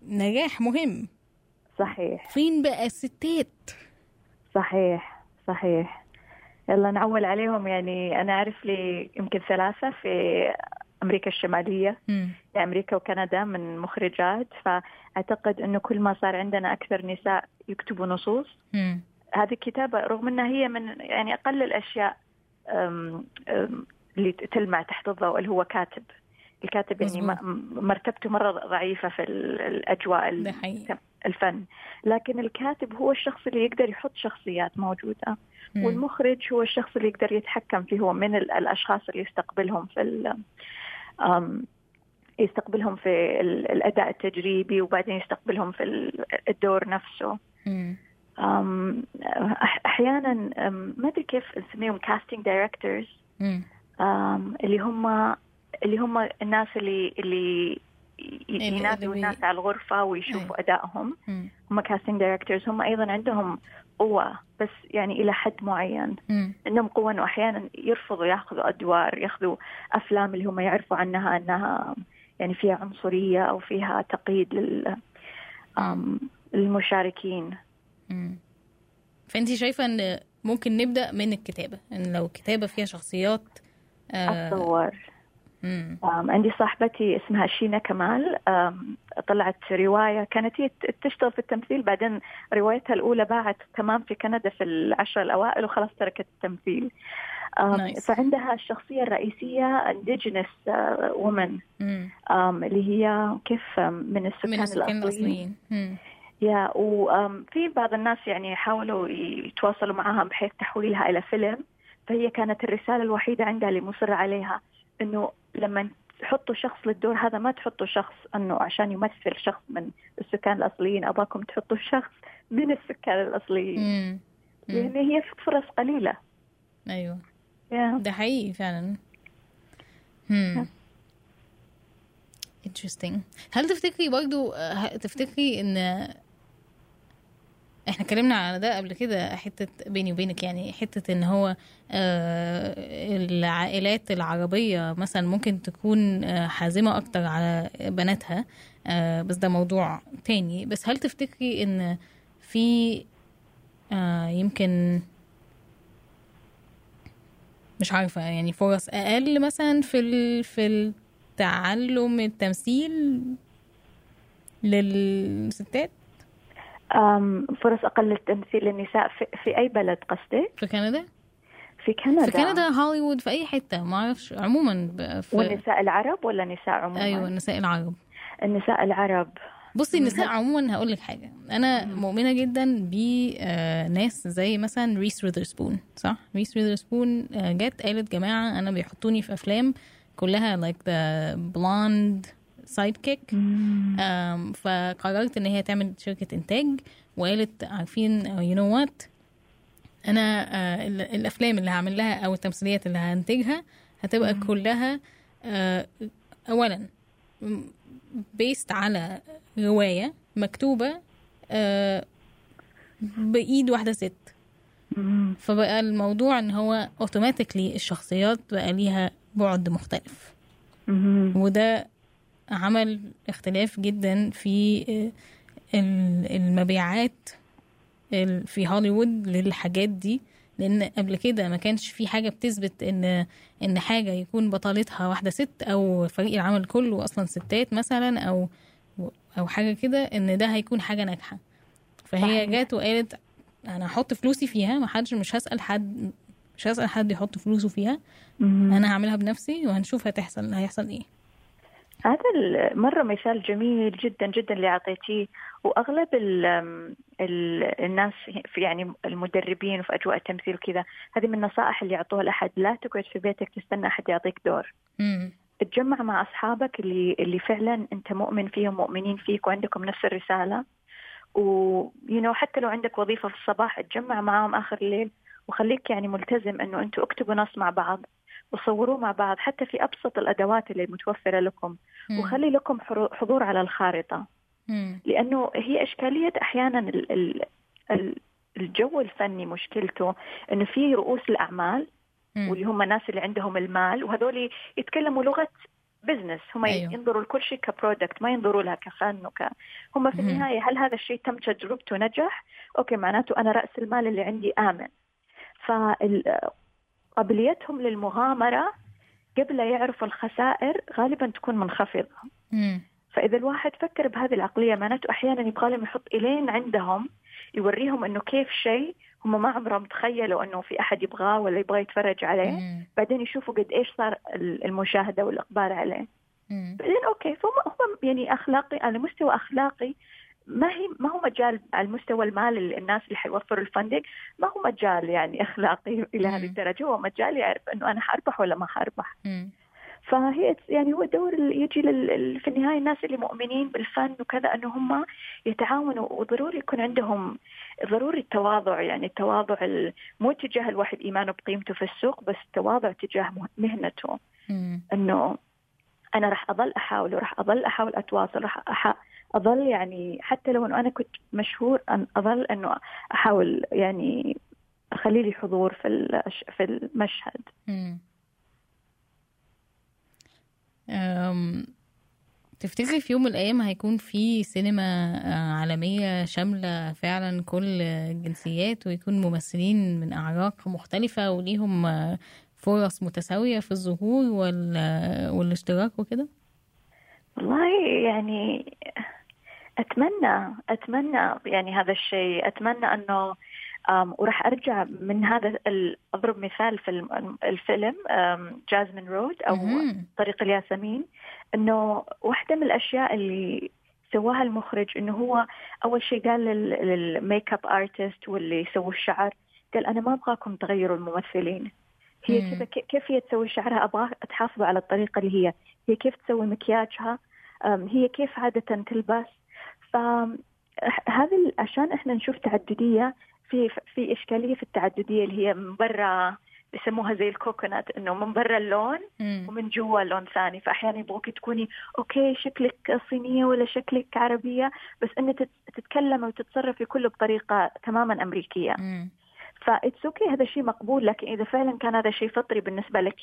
A: نجاح مهم.
C: صحيح.
A: فين بقى الستات؟
C: صحيح صحيح. يلا نعول عليهم. يعني أنا أعرف لي يمكن ثلاثة في أمريكا الشمالية
A: مم.
C: في أمريكا وكندا من مخرجات. فأعتقد أنه كل ما صار عندنا أكثر نساء يكتبوا نصوص.
A: مم.
C: هذه الكتابة رغم أنها هي من يعني أقل الأشياء أم، أم، اللي تلمع تحت الضوء اللي هو كاتب. الكاتب يعني. م- مرتبته مرة ضعيفة في ال- الأجواء ال-
A: ده حقيقي.
C: الفن لكن الكاتب هو الشخص اللي يقدر يحط شخصيات موجودة
A: مم.
C: والمخرج هو الشخص اللي يقدر يتحكم فيه هو من ال- الأشخاص اللي يستقبلهم في يستقبلهم في ال- الأداء التجريبي وبعدين يستقبلهم في ال- الدور نفسه
A: مم.
C: أم، أم، ما أدري كيف نسميهم casting
A: directors.
C: اللي هم اللي هم الناس اللي اللي- ينادوا
A: اللي بي-
C: الناس على الغرفة ويشوفوا أدائهم
A: مم.
C: هم casting directors هم أيضا عندهم قوة بس يعني إلى حد معين
A: مم.
C: عندهم قوة إنه أحيانا يرفضوا ياخذوا أدوار ياخذوا أفلام اللي هم يعرفوا عنها إنها يعني فيها عنصرية أو فيها تقييد لل للمشاركين
A: مم. فانت شايفة إن ممكن نبدأ من الكتابة إن لو الكتابه فيها شخصيات آه.
C: أم، عندي صاحبتي اسمها شينا كمال طلعت رواية كانت هي تشتغل في التمثيل بعدين روايتها الأولى باعت تمام في كندا في العشر الأوائل وخلاص تركت التمثيل.
A: Nice.
C: فعندها الشخصية الرئيسية indigenous آه، woman اللي هي كيف من السكان,
A: من السكان
C: الأصليين. يا وفي بعض الناس يعني حاولوا يتواصلوا معها بحيث تحويلها إلى فيلم فهي كانت الرسالة الوحيدة عندها اللي مصرة عليها. إنه لما تحطوا شخص للدور هذا ما تحطوا شخص إنه عشان يمثل شخص من السكان الأصليين أباكم تحطوا شخص من السكان.
A: مم.
C: لأن هي فرص قليلة.
A: أيوه.
C: يا
A: ده حقيقي فعلا. interesting. هل تفتكري برضو تفتكري إن إحنا اتكلمنا على ده قبل كده حتة بيني وبينك يعني حتة إن هو آه، العائلات العربية مثلا ممكن تكون آه، حازمة أكتر على بناتها آه، بس ده موضوع تاني. بس هل تفتكري إن في يمكن مش عارفة يعني فرص أقل مثلا في ال... في التعلم التمثيل للستات؟
C: فرص أقل للتمثيل للنساء في, في أي بلد قصدك؟
A: في كندا؟
C: في كندا.
A: في كندا هوليوود في أي حتة ما أعرفش عموما في
C: والنساء العرب ولا نساء عموما؟
A: أيوه النساء العرب.
C: النساء العرب.
A: بصي النساء عموما هقول لك حاجة. أنا مؤمنة جدا بناس زي مثلا ريس ويذرسبون صح؟ ريس ويذرسبون آه، جت قالت جماعة أنا بيحطوني في أفلام كلها like the blonde sidekick. um, فقررت إن هي تعمل شركة إنتاج وقالت عارفين you know what أنا آه، ال- الأفلام اللي هعمل لها أو التمثيليات اللي هنتجها هتبقى كلها آه، اولا based على رواية مكتوبة آه، بإيد واحدة ست.
C: مم.
A: فبقى الموضوع إن هو automatically الشخصيات بقى ليها بعد مختلف.
C: مم.
A: وده عمل اختلاف جدا في آه، ال- المبيعات ال- في هوليوود للحاجات دي لأن قبل كده ما كانش في حاجة بتثبت إن إن حاجة يكون بطلتها واحدة ست أو فريق العمل كله أصلا ستات مثلا أو أو حاجة كده إن ده هيكون حاجة ناجحة فهي. جت وقالت أنا هحط فلوسي فيها ما حدش مش هسأل حد مش هسأل حد يحط فلوسه فيها. أنا هعملها بنفسي وهنشوف هتحصل هيحصل إيه
C: هذا مرة مثال جميل جدا جدا اللي أعطيتيه. وأغلب ال ال الناس في يعني المدربين وفي أجواء التمثيل كذا هذه من النصائح اللي يعطوها لأحد لا تقعد في بيتك تستنى أحد يعطيك دور. تجمع مع أصحابك اللي اللي فعلا أنت مؤمن فيهم مؤمنين فيك وعندكم نفس الرسالة. و you know حتى لو عندك وظيفة في الصباح تجمع معاهم آخر الليل. وخليك يعني ملتزم إنه أنتوا اكتبوا نص مع بعض. وصوروه مع بعض حتى في أبسط الأدوات اللي متوفرة لكم. وخلي لكم حضور على الخارطة.
A: امم
C: لأنه هي إشكالية أحيانا ال- ال- ال- الجو الفني مشكلته إنه في رؤوس الأعمال واللي هم الناس اللي عندهم المال وهذول يتكلموا لغة business هم
A: أيوه.
C: ينظروا لكل شيء ك product ما ينظروا لها كفن وك. هم في
A: مهم.
C: النهاية هل هذا الشيء تم تجربته نجح؟ أوكي معناته أنا رأس المال اللي عندي آمن. فقابليتهم للمغامرة قبل يعرفوا الخسائر غالبا تكون منخفضة
A: امم
C: فإذا الواحد فكر بهذه العقلية معناته أحيانا يبغى لهم يحط إلين عندهم يوريهم إنه كيف شيء هم ما عمرهم تخيلوا إنه في أحد يبغاه ولا يبغى يتفرج عليه
A: مم.
C: بعدين يشوفوا قد إيش صار ال- المشاهدة والإقبال عليه
A: مم.
C: بعدين أوكي فهم هم يعني أخلاقي على مستوى أخلاقي ما هي ما هو مجال على المستوى المال اللي الناس اللي حيوفروا الفندق ما هو مجال يعني أخلاقي إلى هذه
A: مم.
C: الدرجة هو مجال يعرف إنه أنا حربح ولا ما حربح
A: مم.
C: فهي يعني هو اللي يجي لل... في النهاية الناس اللي مؤمنين بالفن وكذا إنه هم يتعاونوا وضروري يكون عندهم ضروري التواضع يعني التواضع ال- مو تجاه الواحد إيمانه بقيمته في السوق بس التواضع تجاه مه- مهنته. إنه أنا راح أظل أحاول وراح أظل أحاول أتواصل راح أح... أظل يعني حتى لو إنه أنا كنت مشهور أن أظل إنه أحاول يعني أخلي لي حضور في في المشهد
A: مم. أم، تفتكري في يوم من الأيام هيكون في سينما آه، عالمية شاملة فعلا كل الجنسيات ويكون ممثلين من أعراق مختلفة وليهم آه، فرص متساوية في الظهور وال- والاشتراك وكده؟
C: والله يعني أتمنى أتمنى يعني هذا الشيء. أتمنى أنه أم، وراح أرجع من هذا أضرب مثال في الفيلم Jasmine Road
A: مهم.
C: طريق الياسمين. أنه واحدة من الأشياء اللي سواها المخرج أنه هو أول شيء قال لل- لل makeup artist واللي يسووا الشعر قال أنا ما أبغاكم تغيروا الممثلين. هي
A: مم.
C: كذا ك- كيف هي تسوي شعرها؟ أبغى تحافظوا على الطريقة اللي هي. هي كيف تسوي مكياجها؟ هي كيف عادة تلبس؟ فهذا عشان إحنا نشوف تعددية في في إشكالية في التعددية اللي هي من برا يسموها زي ال coconut إنه من برا اللون
A: مم.
C: ومن جوا لون ثاني فأحيانا يبغوك تكوني أوكي شكلك صينية ولا شكلك عربية بس ان تت- تتكلمي وتتصرفي كله بطريقة تماما أمريكية
A: مم.
C: ف that's okay هذا شيء مقبول لكن إذا فعلا كان هذا شيء فطري بالنسبة لك.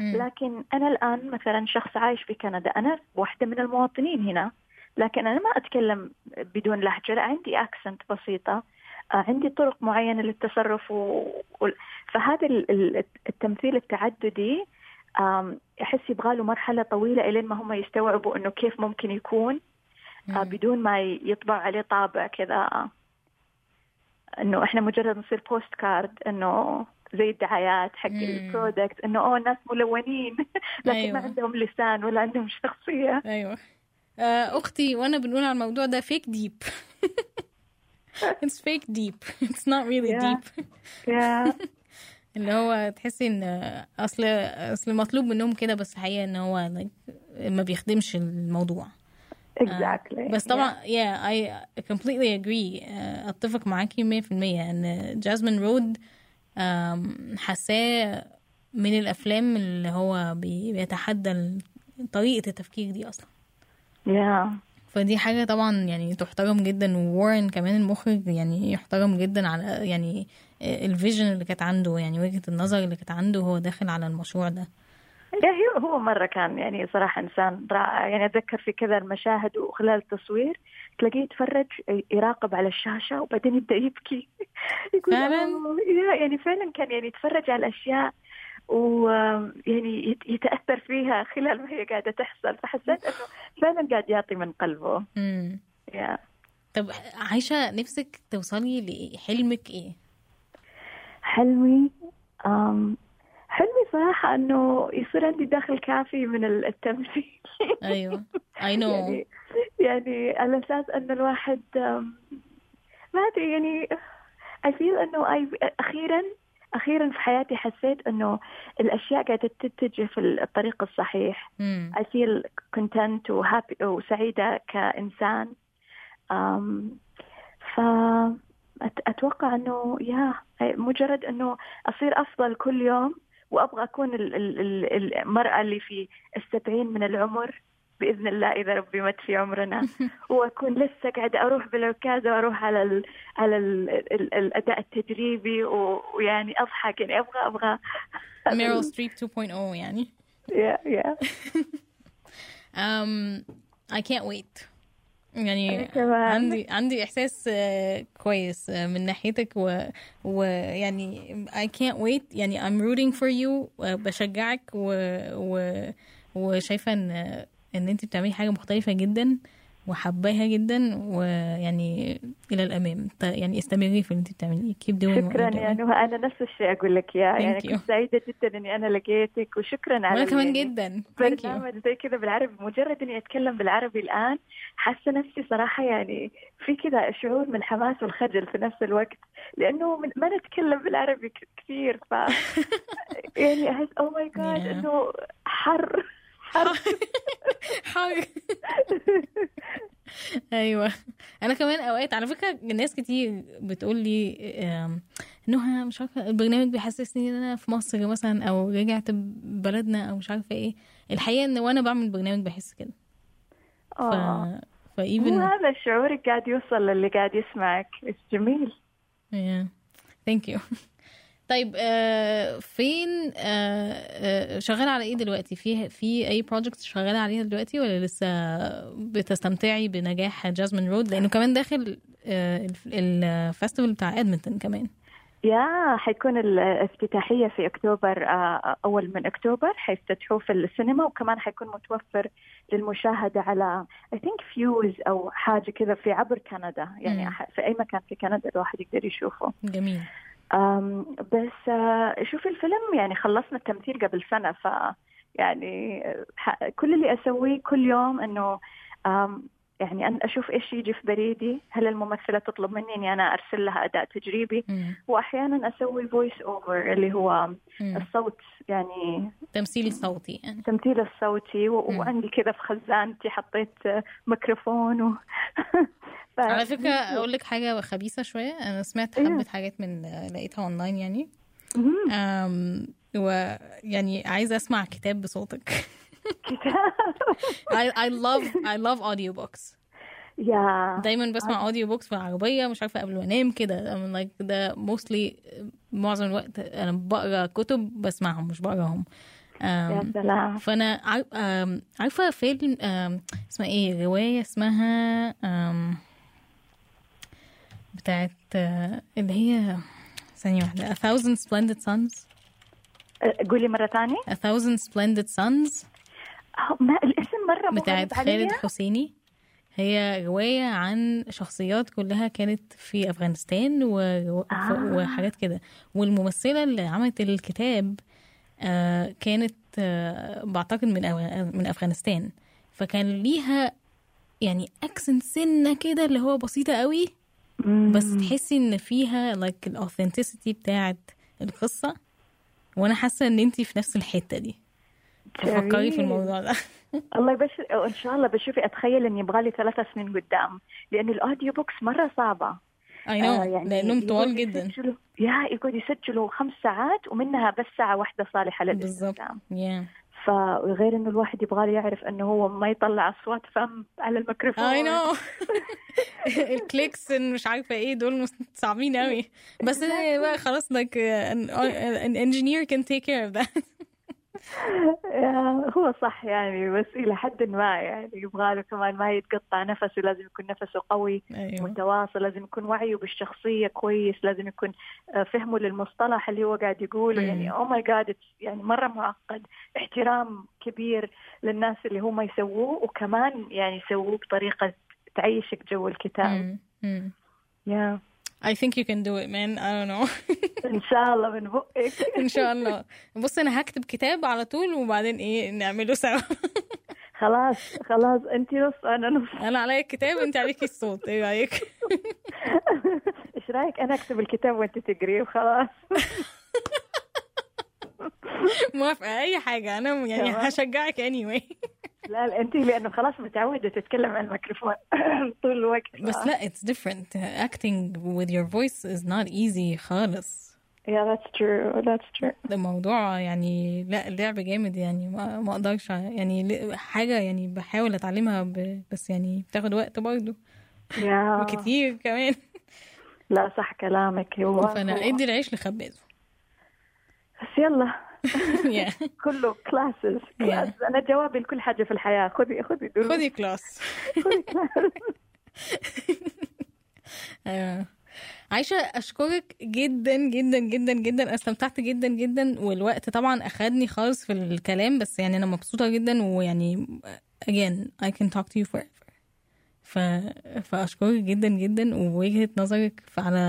C: لكن أنا الآن مثلا شخص عايش في كندا أنا واحدة من المواطنين هنا لكن أنا ما أتكلم بدون لهجة لا عندي accent بسيطة آه، عندي طرق معينة للتصرف و... فهذا ال- ال- التمثيل التعددي أحس يبغى له مرحلة طويلة إلين ما هم يستوعبوا إنه كيف ممكن يكون آه،. بدون ما يطبع عليه طابع كذا إنه إحنا مجرد نصير postcard إنه زي الدعايات حق.
A: ال
C: product إنه أوه ناس ملونين لكن
A: أيوة.
C: ما عندهم لسان ولا عندهم
A: شخصية أيوه أخ وأنا بنقول على الموضوع ده fake deep It's fake deep. It's not really
C: Yeah.
A: deep.
C: يا
A: اللي هو تحسي إن أصل أصل مطلوب منهم كده بس حقيقة إن هو ما بيخدمش الموضوع.
C: exactly.
A: بس طبعا yeah. I completely agree. آه، أتفق معاكي 100% إن Jasmine Road حاساه من الأفلام اللي هو بي- بيتحدى طريقة التفكير دي
C: أصلا.
A: فدي حاجة طبعا يعني تحترم جدا وورن كمان المخرج يعني يحترم جدا على يعني ال vision اللي كانت عنده يعني وجهة النظر اللي كانت عنده وهو داخل على المشروع ده.
C: هو مرة كان يعني صراحة إنسان رائع. يعني أتذكر في كذا المشاهد وخلال التصوير تلاقيه يتفرج يراقب على الشاشة وبعدين يبدأ يبكي. يقول
A: فعلاً؟
C: يعني فعلا كان يعني يتفرج على الأشياء ويعني يت- يتأثر فيها خلال ما هي قاعدة تحصل. فحسيت إنه فعلا قاعد يعطي من قلبه.
A: مم.
C: يا.
A: طب عايشة نفسك توصلي لحلمك إيه؟
C: حلمي؟ أم حلمي صراحة إنه يصير عندي دخل كافي من التمثيل.
A: أيوه. I know.
C: يعني يعني على أساس إن الواحد ما أدري يعني I feel إنه I أخيرا في حياتي حسيت إنه الأشياء قاعدة تتجه في الطريق الصحيح. I feel content وهابي وسعيده كإنسان. أم ف أتوقع إنه يا مجرد إنه أصير أفضل كل يوم وأبغى أكون ال- ال- ال- المرأة اللي في السبعين من العمر. بإذن الله إذا ربي مد في عمرنا. وأكون لسه قاعدة أروح بالعكازه وأروح على ال على ال ال الأداء التدريبي و- ويعني أضحك. يعني أبغى أبغى.
A: ميرل ستريب 2.0 يعني.
C: يا يا
A: um, I can't wait. يعني. عندي عندي إحساس آه، كويس آه، من ناحيتك و ويعني I can't wait. يعني I'm rooting for you. آه، بشجعك و و وشايفة إن إن انت بتعملي حاجة مختلفة جدا وحباها جدا ويعني إلى الأمام يعني استمري في اللي انت بتعمليه doing what
C: شكرا يا. نهى أنا نفس الشيء أقول لك يا يعني
A: you.
C: كنت سعيدة جدا إني أنا لقيتك وشكرا على
A: وأنا كمان
C: يعني
A: جدا
C: برنامج زي كذا بالعربي مجرد إني أتكلم بالعربي الآن حاسة نفسي صراحة يعني في كذا شعور من الحماس والخجل في نفس الوقت لأنه من ما نتكلم بالعربي كثير ف يعني احس أو ماي جاد. إنه حر حر
A: حر أيوه. أنا كمان أوقات على فكرة ناس كتير بتقول لي نهى مش عارفة البرنامج بيحسسني إن أنا في مصر مثلا أو رجعت بلدنا أو مش عارفة إيه. الحقيقة إن وأنا بعمل البرنامج بحس كده. ف
C: آه. مو
A: فايفن
C: هذا الشعور قاعد يوصل للي قاعد يسمعك. جميل.
A: thank you طيب آه فين آه آه شغاله على إيه دلوقتي؟ في في أي project شغاله عليها دلوقتي ولا لسه بتستمتعي بنجاح Jasmine Road لأنه كمان داخل آه الف- ال festival بتاع ادمنتون كمان.
C: يا حيكون الافتتاحية في أكتوبر آه، أول من أكتوبر حيفتتحوه في السينما وكمان حيكون متوفر للمشاهدة على I think فيوز أو حاجة كذا في عبر كندا. يعني في أي مكان في كندا الواحد يقدر يشوفه.
A: جميل.
C: بس آه، شوفي الفيلم يعني خلصنا التمثيل قبل سنة ف يعني كل اللي أسويه كل يوم أم، يعني أن أشوف إيش يجي في بريدي هل الممثلة تطلب مني إني أنا أرسل لها أداء تجريبي
A: مم.
C: واحيانا أسوي voice over اللي هو
A: مم.
C: الصوت يعني
A: تمثيل صوتي يعني
C: التمثيل الصوتي و-. وعندي كذا في خزانتي حطيت ميكروفون و... ف...
A: على فكرة أقول لك حاجة خبيثة شوية. أنا سمعت
C: إيه؟
A: حبة حاجات من لقيتها اونلاين يعني. أم ويعني عايزة أسمع كتاب بصوتك.
C: كتاب؟
A: I, I love I love audiobooks.
C: Yeah.
A: دايما بسمع audiobooks في العربية مش عارفة قبل ما أنام كده. I'm like ده mostly معظم الوقت أنا بقرأ كتب بسمعهم مش بقراهم.
C: يا سلام.
A: فأنا عارفة فيلم اسمها إيه رواية اسمها بتاعت أه، اللي هي ثانية واحدة A Thousand Splendid Suns.
C: قولي مرة ثانية
A: A Thousand Splendid Suns.
C: آه، ما الاسم مرة
A: بتاعت خالد حسيني. هي رواية عن شخصيات كلها كانت في أفغانستان و...
C: آه.
A: وحاجات كده. والممثلة اللي عملت الكتاب آه كانت آه بعتقد من أف... من أفغانستان. فكان ليها يعني accent سنة كده اللي هو بسيطة قوي. بس تحسي إن فيها like ال authenticity بتاعت القصة وأنا حاسة إن أنتي في نفس الحتة دي. ففكري في. الموضوع ده.
C: الله يبشر وان شاء الله بشوفي أتخيل اني يبغى لي ثلاث سنين قدام لأنه ال audiobooks مرة صعبة.
A: I know
C: آه، يعني
A: لأنهم طوال جدا.
C: yeah يقعدوا يسجلوا خمس ساعات ومنها بس ساعة واحدة صالحة
A: بالظبط.
C: للاستخدام
A: yeah.
C: فغير إنه الواحد يبغى يعرف إنه هو ما يطلع أصوات فم على الميكروفون.
A: اي نو الكليكس مش عارفة إيه دول صعبين قوي بس بقى خلاص like uh, an, an engineer can take care of that.
C: هو صح يعني بس إلى حد ما يعني يبغى له كمان ما يتقطع نفسه لازم يكون نفسه قوي
A: أيوه
C: متواصل لازم يكون وعيه بالشخصية كويس لازم يكون آه، فهمه للمصطلح اللي هو قاعد يقوله
A: مم.
C: يعني أو ماي جاد يعني مرة معقد احترام كبير للناس اللي هم يسووه وكمان يعني يسووه بطريقة تعيشك جو الكتاب
A: مم. مم. I think you can do it man. I don't know.
C: إن شاء الله من بقك
A: إن شاء الله. بص أنا هكتب كتاب على طول وبعدين إيه نعمله سوا.
C: خلاص خلاص. انت نص أنا نص.
A: أنا عليا الكتاب انت عليكي الصوت. إيه رأيك؟
C: إيش رأيك؟ أنا أكتب الكتاب وانت تقريه وخلاص.
A: موافقة أي حاجة. أنا يعني. هشجعك anyway.
C: لا لا أنت لأنه خلاص متعودة تتكلم عن الميكروفون طول الوقت.
A: بس لا it's different. Acting with your voice is not easy خالص.
C: يا that's true. That's true.
A: ده موضوع يعني لا اللعب جامد يعني. ما, ما أقدرش يعني حاجة يعني بحاول أتعلمها ب... بس يعني بتاخد وقت برضه.
C: Yeah
A: وكتير كمان.
C: لا صح كلامك. هو
A: فانا أدي العيش لخبازه
C: يلا. كله classes class أنا جوابي لكل حاجة في الحياة. خذي خذي دروس.
A: خدي class
C: خذي class
A: آه. عايشة أشكرك جدا جدا جدا جدا. استمتعت جدا جدا. والوقت طبعا أخدني خالص في الكلام بس يعني أنا مبسوطة جدا. ويعني again I can talk to you forever. ف... فأشكرك جدا جدا ووجهة نظرك على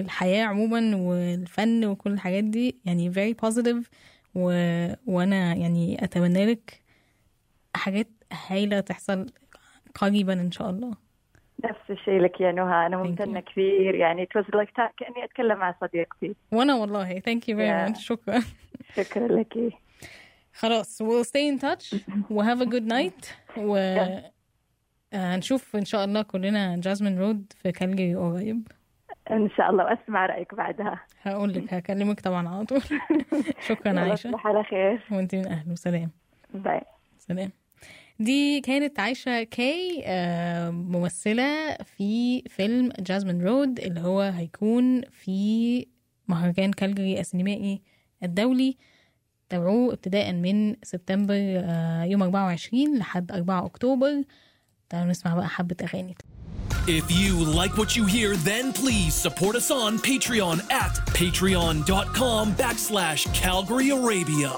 A: الحياة عموما والفن وكل الحاجات دي. يعني very positive و... وأنا يعني أتمنى لك حاجات هايلة تحصل قريبا إن شاء الله.
C: نفس الشيء لك يا نهى. ممتنة
A: you.
C: كثير. يعني it was like ta- كأني أتكلم مع صديقتي.
A: وأنا والله. Thank you very
C: Yeah.
A: much. شكرا.
C: شكرا لك.
A: خلاص. We'll stay in touch. و have a good night. و آه، هنشوف إن شاء الله كلنا Jasmine Road في كالجري قريب.
C: إن شاء الله وأسمع رأيك بعدها.
A: هقول لك هكلمك طبعا على طول. شكرا
C: يلا
A: عايشة
C: تصبح على خير.
A: وأنت من أهل وسلام.
C: Bye.
A: سلام. دي كانت عايشة كاي آه، ممثلة في فيلم Jasmine Road اللي هو هيكون في مهرجان كالجري السينمائي الدولي تابعوه ابتداء من سبتمبر آه، يوم 24 لحد 4 أكتوبر. تعالوا نسمع بقى حبة أغاني
B: If you like what you hear, then please support us on Patreon at patreon.com backslash Calgary Arabia.